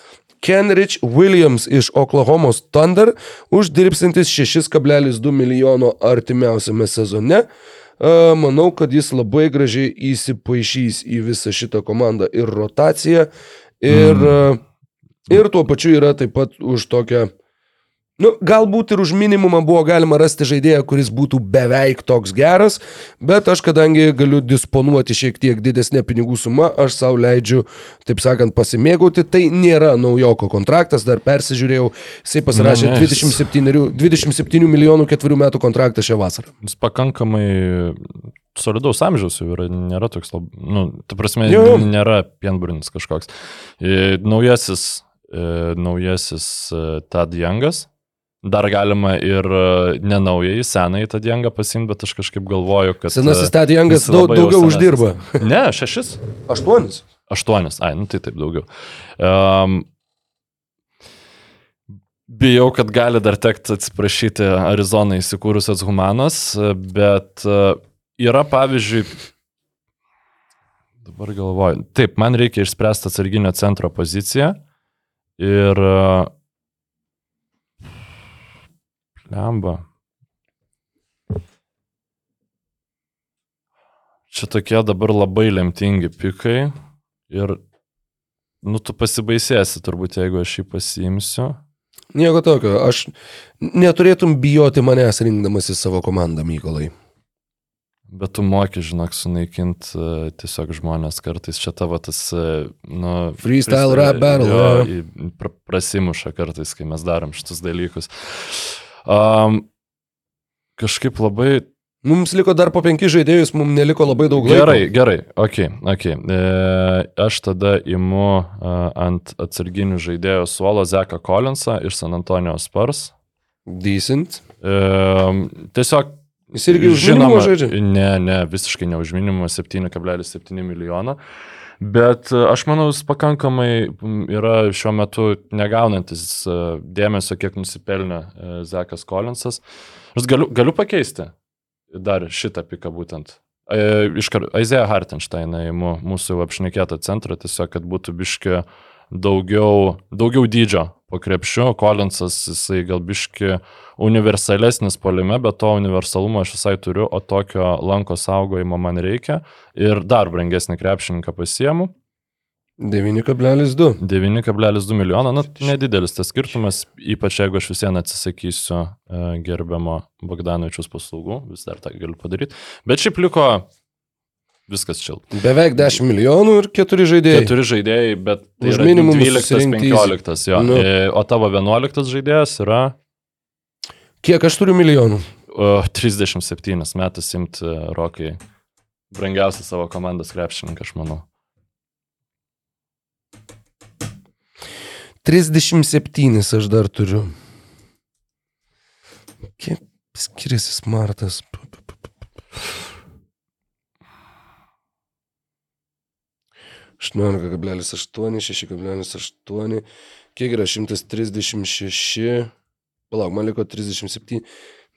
Kenrich Williams iš Oklahomos Thunder uždirbsintis 6,2 milijono artimiausiame sezone. E, Manau, kad jis labai gražiai įsipaišys į visą šitą komandą ir rotaciją. Ir, mm. ir tuo pačiu yra taip pat už tokią Nu, galbūt ir už minimumą buvo galima rasti žaidėją, kuris būtų beveik toks geras, bet aš kadangi galiu disponuoti šiek tiek didesnė pinigų suma, aš savo leidžiu, taip sakant, pasimėgauti. Tai nėra naujoko kontraktas, dar persižiūrėjau, jisai pasirašė Ne, ne, 27, 27 milijonų ketverių metų kontraktą šią vasarą. Jis pakankamai solidaus amžiaus jau yra, nėra toks, lab, nu, ta prasme, jo. nėra pienburnis kažkoks. Naujasis, e, naujasis e, Tad Youngas. Dar galima ir e, ne naująjį, senąjį Tad Youngą pasimti, bet aš kažkaip galvoju, kad... Senasis e, Tadijangas jis daug, daugiau senesnis. uždirba. Ne, šešis. Aštuonis. Aštuonis, ai, nu tai taip daugiau. Um, bijau, kad gali dar tekti atsiprašyti Arizonai įsikūrusios humanos, bet e, yra pavyzdžiui, dabar galvoju, taip, man reikia išspręsti atsarginio centro poziciją ir e, lemba. Čia tokie dabar labai lemtingi pikai ir, nu, tu pasibaisėsi turbūt, jeigu aš jį pasiimsiu. Nieko tokio, aš neturėtum bijoti manęs rinkdamas į savo komandą, Mykolai. Bet tu moki, žinok, sunaikint uh, tiesiog žmonės kartais. Čia tavo tas, uh, nu... Freestyle rap battle, Jo, prasimuša kartais, kai mes darom šitus dalykus. Um, kažkaip labai Mums liko dar po penki žaidėjus, mums neliko labai daug laiko. Gerai, gerai, ok, ok. E, aš tada imu e, ant atsarginių žaidėjų suolo Zeką Collinsą iš San Antonijos Spurs. Decent. E, tiesiog. Jis irgi minimumą žaidžia? Ne, ne, visiškai ne už minimumą 7,7 milijono. Bet e, aš manau, jis pakankamai yra šiuo metu negaunantis e, dėmesio, kiek nusipelnė e, Zekas Collinsas. Aš galiu, galiu pakeisti dar šitą piką būtent. Iškart, Aizėja Hartensteiną į mū- mūsų apšnekėtą centrą, tiesiog, kad būtų biški daugiau, daugiau dydžio po krepšiu. Collinsas, jisai gal biški universalesnis polime, bet to universalumo aš visai turiu, o tokio lanko saugojimo man reikia. Ir dar brangesnį krepšininką pasiemu. 9,2. 9,2 milijono, na, nedidelis tas skirtumas, ypač jeigu aš visieną atsisakysiu e, gerbiamo Bogdanovičius paslaugų, vis dar tą galiu padaryti. Bet šiaip liko viskas čia. Beveik 10 milijonų ir 4 žaidėjai. Keturi žaidėjai, bet tai Už yra minimumą 12, susirinkti 15, jo. Nu. E, O tavo 11 žaidėjas yra Kiek aš turiu milijonų? o, 37 metais imti Rokai. Brangiausias savo komandos krepšininkas, aš manau. 37 aš dar turiu. Kiek skiriasi smartas? 18,8, 6,8. Kiek yra 136? Palauk, man liko 37.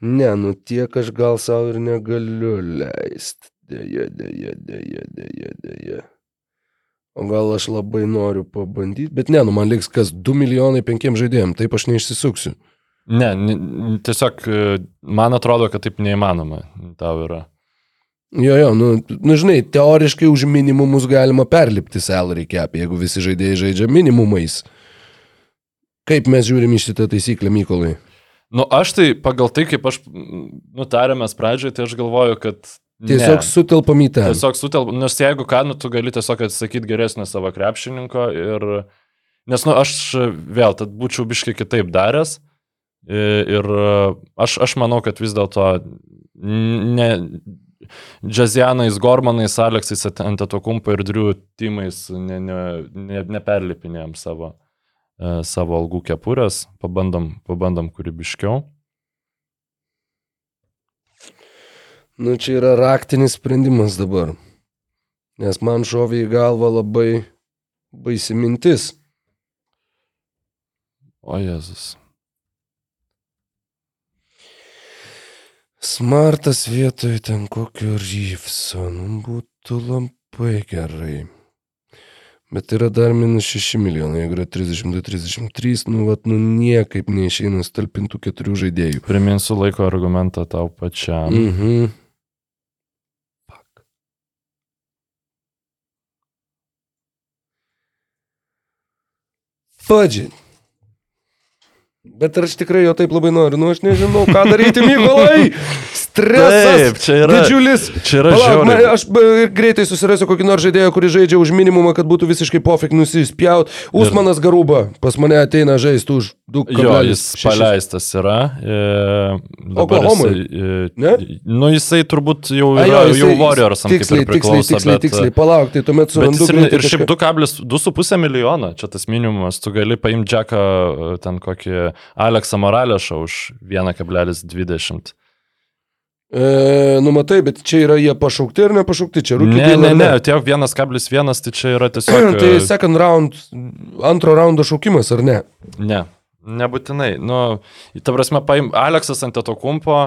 Ne, nu tiek aš gal savo ir negaliu leisti. Deja, deja, deja, deja, deja. O gal aš labai noriu pabandyti, bet ne, nu man liks kas 2 milijonai 5 žaidėjim, taip aš neišsisuksiu. Ne, tiesiog e, man atrodo, kad taip neįmanoma tau yra. Jo, jo, nu, nu žinai, teoriškai už minimumus galima perlipti salary cap, jeigu visi žaidėjai žaidžia minimumais. Kaip mes žiūrim į šitą taisyklę, Mykolai? Nu, aš tai pagal tai, kaip aš nutarėmės pradžioje, tai aš galvoju, kad Tiesiog sutelpam į ten. Tiesiog sutelp, nes jeigu ką, nu, tu gali tiesiog atsakyti geresnį savo krepšininko ir, nes, nu, aš vėl, tad būčiau biškai kitaip daręs ir aš, aš manau, kad vis dėlto ne, Džazianais, Gormanais, Aleksais, Antetokumpa ir Driu timais ne, ne, ne, neperlipinėjom savo, e, savo algų kepurės, pabandom, pabandom kūrybiškiau. Nu, čia yra raktinis sprendimas dabar. Nes man šovė į galvą labai baisi mintis. O Jėzus. Smartas vietoj ten kokio ryfso, nu būtų labai gerai. Bet yra dar minus 6 milijonai, jeigu yra 32-33, nu, vat, nu niekaip neišeina stalpintų keturių žaidėjų. Priminsiu laiko argumentą tau pačiam. Mhm. Budget. Bet ar aš tikrai jo taip labai noriu? Nu, aš nežinau, ką daryti, Mykolai. [laughs] Stresas. Taip, čia yra- Didžiulis. čia yra žiauriai. aš ir greitai susirasiu kokį nors žaidėją, kuris žaidžia už minimumą, kad būtų visiškai pofik nusispjaut. Usmanas Garuba pas mane ateina žaisti už 2,6. Jo, jis paleistas yra. E, jisai, e, Ne? Nu, jisai turbūt jau A, yra, jo, jau Warriors ant Tiksliai, kaip ir tiksliai, priklauso. tiksliai, bet, tiksliai. Palauk, tai tuomet surandu. ir, ir šiaip kažką. 2,2,5 milijono, čia tas minimumas, tu gali paimti Džeką, e, ten kokį Aleksą Moralešą už 1,20. E, nu, matai, bet čia yra jie pašaukti ar nepašaukti, čia rūkiai. Ne, ne, ne, tie 1,1 tai čia yra [clears throat] tiesiog... Tai e, second round, antro raundo šaukimas, ar ne? Ne, nebūtinai. Nu, ta prasme, paim Aleksas ant to kumpo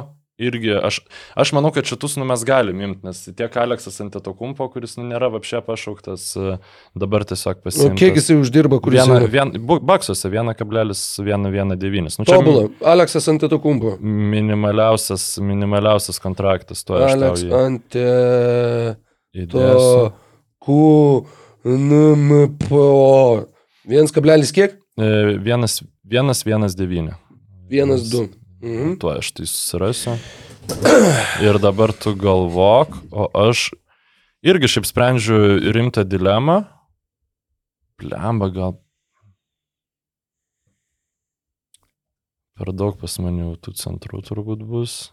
irgi, aš, aš manau, kad šitus nu mes galim imti, nes tiek Aleksas ant to kumpo, kuris nu, nėra apšė pašauktas, e, dabar tiesiog Nu, pasiimtas. kiek jisai uždirba, kuris Viena, vien, baksuose 1,119. Nu, Tobulą. Aleksas ant to kumpo. minimaliausias, minimaliausias kontraktas, tuo tau Aleks ant to įdėsiu. Q, N, P, O. 1, kiek? E, Vienas, vienas, vienas devyni. 1, 2. Mhm. Tuo aš tai susirasiu. [clears throat] Ir dabar tu galvok, o aš irgi šiaip sprendžiu rimtą dilemą. Plemba gal. Per daug pas mane jau tų centrų turbūt bus.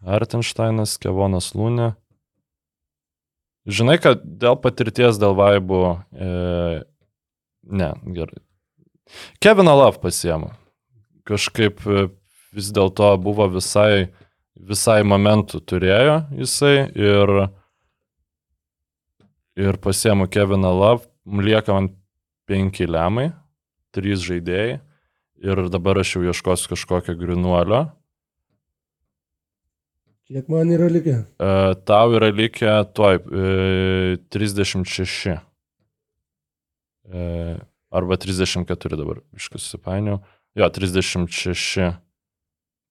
Artensteinas, Kevonas Lūnė. Žinai, kad dėl patirties, dėl vaibų. E, ne, gerai. Keviną Love pasiemu. Kažkaip e, vis dėlto buvo visai, visai momentų turėjo jisai ir, ir pasiemu Keviną Love, lieka man penki lemai, trys žaidėjai ir dabar aš jau ieškosiu kažkokio grinuolio. Kiek man yra likę? E, tau yra likę tuoj e, 36. E, arba 34 dabar, iškas susipainiau. Jo, 36 pin, e,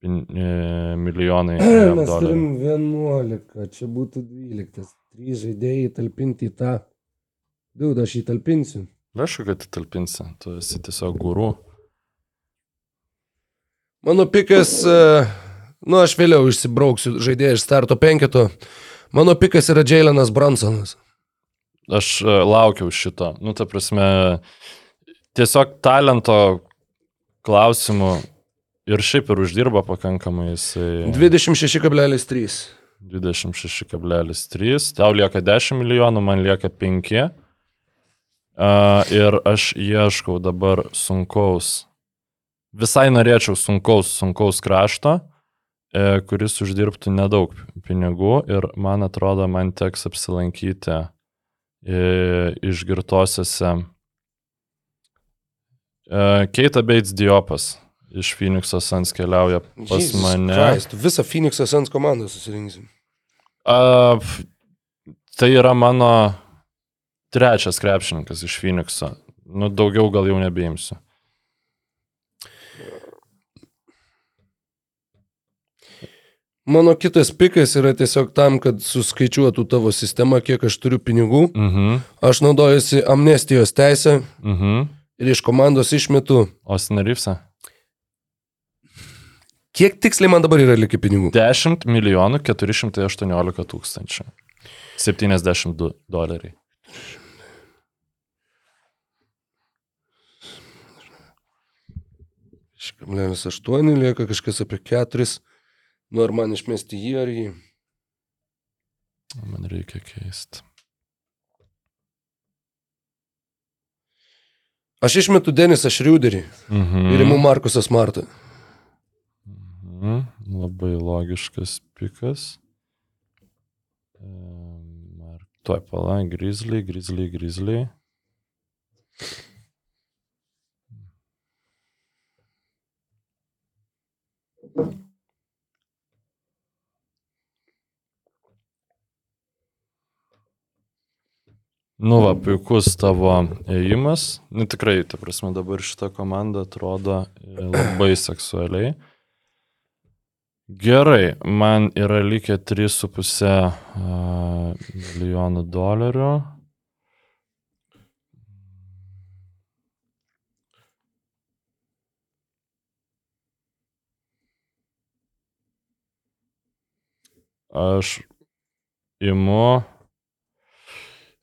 milijonai [clears throat] jav Mes turim 11, čia būtų 12. Trys žaidėjai talpinti į tą. Daug aš jį talpinsiu. Aišku, kad talpinsi, tu esi tiesiog gurų. Mano pikas, e, nu aš vėliau išsibrauksiu žaidėją iš starto penketo. Mano pikas yra Jailenas Bransonas. Aš e, laukiau šito. Nu, ta prasme, tiesiog talento klausimų ir šiaip ir uždirba pakankamai jisai. 26,3. 26,3. Tau lieka 10 milijonų, man lieka 5. Uh, ir aš ieškau dabar sunkaus. Visai norėčiau sunkaus, sunkaus krašto, e, kuris uždirbtų nedaug pinigų ir man atrodo, man teks apsilankyti e, išgirtosiose. E, Keita Bates Diopas iš Phoenix'o Sans keliauja pas Jesus mane. Christ, visą Phoenix'ą Sans komandą susirinksim. F- tai yra mano trečias krepšininkas iš Phoenix'o. Nu, daugiau gal jau nebeimsiu. Mano kitas pikas yra tiesiog tam, kad suskaičiuotų tavo sistema, kiek aš turiu pinigų. Mhm. Aš naudojusi amnestijos teisę Mhm. ir iš komandos išmetu Austin Reevesą. Kiek tiksliai man dabar yra likę pinigų? 10 milijonų 418 tūkstančių. 72 doleriai. Kablelis 8 lieka kažkas apie 4. Nu ar man išmesti jį ar jį? Man reikia keisti. Aš išmetu Denisą Šriuderį Mhm. ir imu Markusą Smartą. Mhm. Labai logiškas pikas. Ar- Tuoj pala, grizliai, grizliai, grizliai. Nu, va, puikus tavo ėjimas. Nu, tikrai, ta prasme, dabar šita komanda atrodo e, labai seksualiai. Gerai, man yra likę 3,5 milijonų dolerių. Aš imu,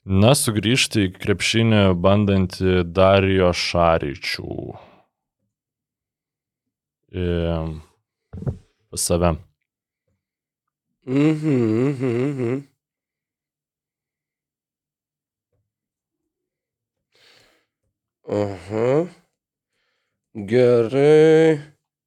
na, sugrįžti į krepšinį bandantį Darijo Šaryčių. Į, pas save. Mhm, mhm, mhm. Aha. Gerai.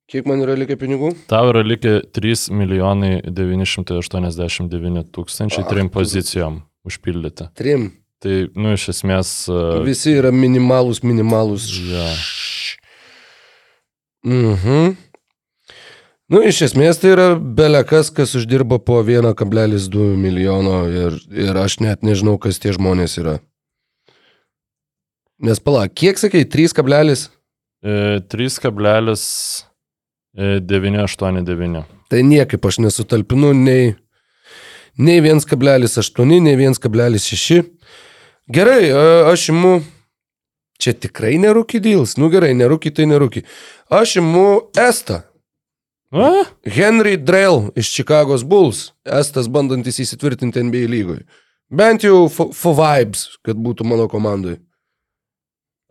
Kiek man yra likę pinigų? Tau yra likę 3 milijonai 989 tūkstančiai trim pozicijom užpildyti. Trim. Tai, nu, iš esmės. e, Visi yra minimalus, minimalus. Jo. Mhm. Nu, iš esmės tai yra belekas, kas uždirba po 1,2 milijono ir, ir aš net nežinau, kas tie žmonės yra. Nes pala, kiek sakai, 3, e, 3,989. tai niekaip aš nesutalpinu nei, nei 1,8, nei 1,6. Gerai, a, aš imu. Čia tikrai nerūky deals. Nu gerai, nerūky tai nerūky. Aš imu Estą. A? Henry Drell iš Chicago's Bulls, estas bandantis įsitvirtinti NBA lygoje. Bent jau for, vibes, kad būtų mano komandai.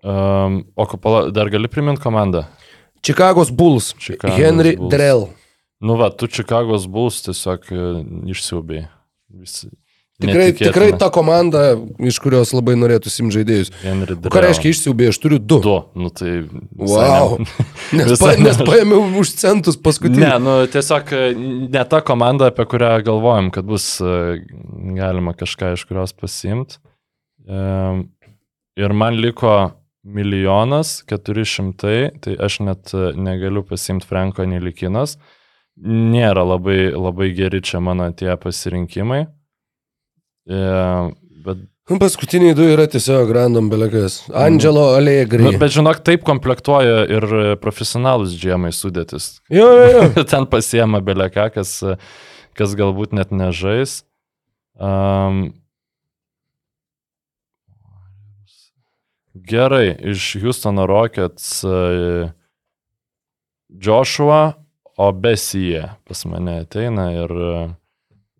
Um, o kopala, dar gali priminti komandą? Chicago's Bulls, Chicago's Henry Bulls. Drell. Nu, va, tu Čikagos Bulls tiesiog e, išsiubėjai. Visi. Tikrai, tikrai ta komanda, iš kurios labai norėtų simti žaidėjus. Ką reiškia išsiubėjai, aš turiu du. Du. Nu, tai. Wow. ne- [laughs] Nes, [laughs] pa, nes ne- paėmiau už centus paskutinį. Ne, nu tiesiog e, ne ta komanda, apie kurią galvojam, kad bus e, galima kažką iš kurios pasimti. Ir man liko milijonas keturi šimtai, tai aš net e, negaliu pasimti Franko Nelikinas. Nėra labai, labai geri čia mano tie pasirinkimai. E, Bet, Nu, Paskutiniai du yra tiesiog random belekas. Angelo Allegri. nu, bet žinok, taip komplektuoja ir e, profesionalus džiemai sudėtis. Jo, jo, jo. [laughs] ten pasiema beleką, kas, kas galbūt net nežais. Um, gerai, iš Houstono Rockets uh, Joshua Obesija pas mane ateina ir, uh,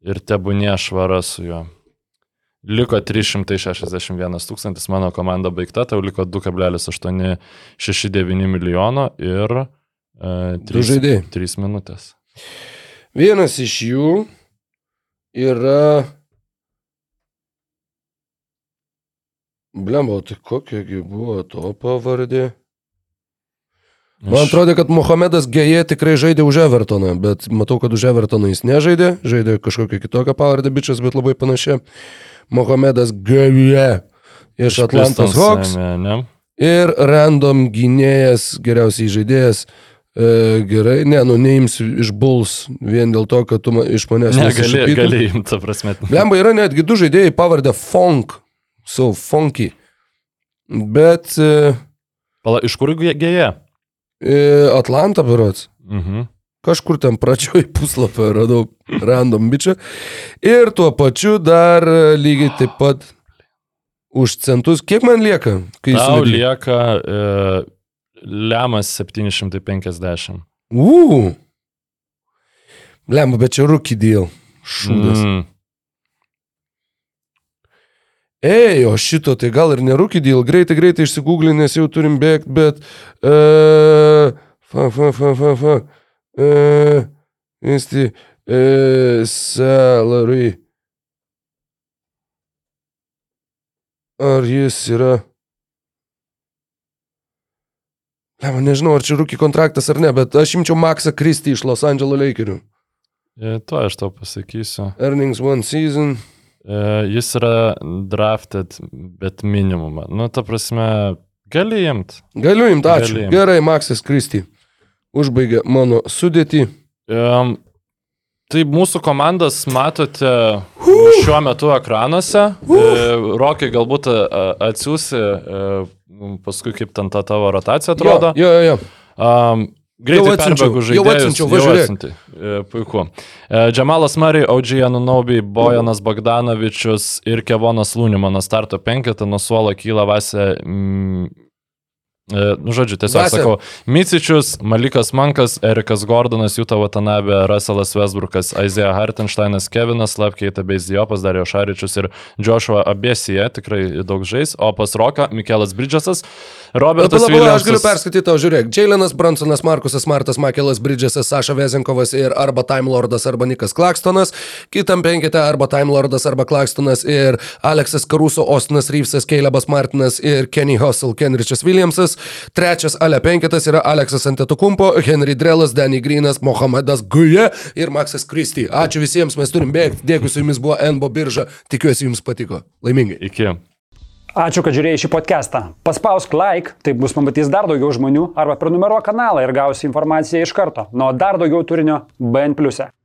ir tebūnie švara su juo. Liko 361 tūkstantis, mano komanda baigta, tau liko 2,869 milijono ir uh, Du žaidėjai. 3 minutės. Vienas iš jų yra. Blemba, tai kokiagi buvo to pavardė? Man atrodo, kad Mohamedas Geje tikrai žaidė už Evertoną, bet matau, kad už Evertoną jis nežaidė, žaidė kažkokią kitokią pavardę bičias, bet labai panašią. Mohamedas Geje iš Atlantos Hawks ir random gynėjas, geriausiai žaidėjas. E, gerai, ne, nu neimsiu iš Bulls vien dėl to, kad tu ma, iš manęs Ne, gali, imti, ta prasme. Lemba yra netgi du žaidėjai pavardę Funk, so funky. Bet e, Pala, iš kur gė- gėja? e, Atlanta berots. Mhm. Kažkur ten pradžioj [laughs] puslapio radau random bičią. Ir tuo pačiu dar e, lygiai taip pat už centus. Kiek man lieka? Tau suvedei? lieka e, lemas 750. Uu, Lemba, bet čia rookie deal. Šūdas. Mm. Ei, o šito tai gal ir nerūkį dėl, greitai, greitai išsigūglį, nes jau turim bėgti, bet... Uh, fa, fa, fa, fa, fa. Uh, Insti... Uh, salary. Ar jis yra... Lema, nežinau, ar čia rūkį kontraktas ar ne, bet aš imčiau Maksą Kristį iš Los Angeles Lakerių. E, To aš tau pasakysiu. Earnings one season. E, Jis yra drafted, bet minimumą. Nu, ta prasme, gali imt. Galiu imti, ačiū. Gali imt. Gerai, Maksas Kristį. Užbaigė mano sudėtį. Um, tai mūsų komandas matote šiuo metu ekranuose. E, Rokai galbūt a, atsiųsi e, paskui kaip ten ta tavo rotacija atrodo. Jo, jo, jo. Um, Greitai Jau atsiunčiau, perbėgu jau žaidėjus. atsiunčiau, va, žiūrėk. atsiuntei. E, Puiku. E, Džemalas Mari, Audžiai Anunobi, Bojanas Bogdanovičius ir Kevonas Lūnimanas starto penketą nuo suolo kyla Vasė. E, nu, žodžiu, tiesiog Vasė. sakau. Micičius, Malikas Mankas, Erikas Gordonas, Juta Vatanabė, Russellas Westbrookas, Aizėja Hartensteinas, Kevinas, Lapkeita Beizdijopas, Dario Šaričius ir Joshua Abesija, tikrai daug žais, o pas Roką Mikelas Bridžasas, Robertas pala, aš galiu perskaityti tau, žiūrėk. Jailenas Bransonas, Markusas Martas, Makelas Bridgesas, Saša Vezinkovas ir arba Time Lordas arba Nikas Klakstonas. Kitam penkite arba Time Lordas arba Klakstonas ir Aleksas Karuso, Ostinas Reevesas, Keilebas Martinas ir Kenny Hustle, Kenričas Williamsas. Trečias Ale penkitas yra Aleksas Antetokumpo, Henry Drelas, Danny Greenas, Mohamedas Guja ir Maksas Kristy. Ačiū visiems, mes turim bėgti. Dėkui, su jumis buvo Enbo birža. Tikiuosi, jums patiko. Laimingai. Iki. Ačiū, kad žiūrėjai šį podcastą. Paspausk like, taip bus pamatys dar daugiau žmonių, arba prenumeruok kanalą ir gausi informaciją iš karto. Nuo dar daugiau turinio BN ⁇. e.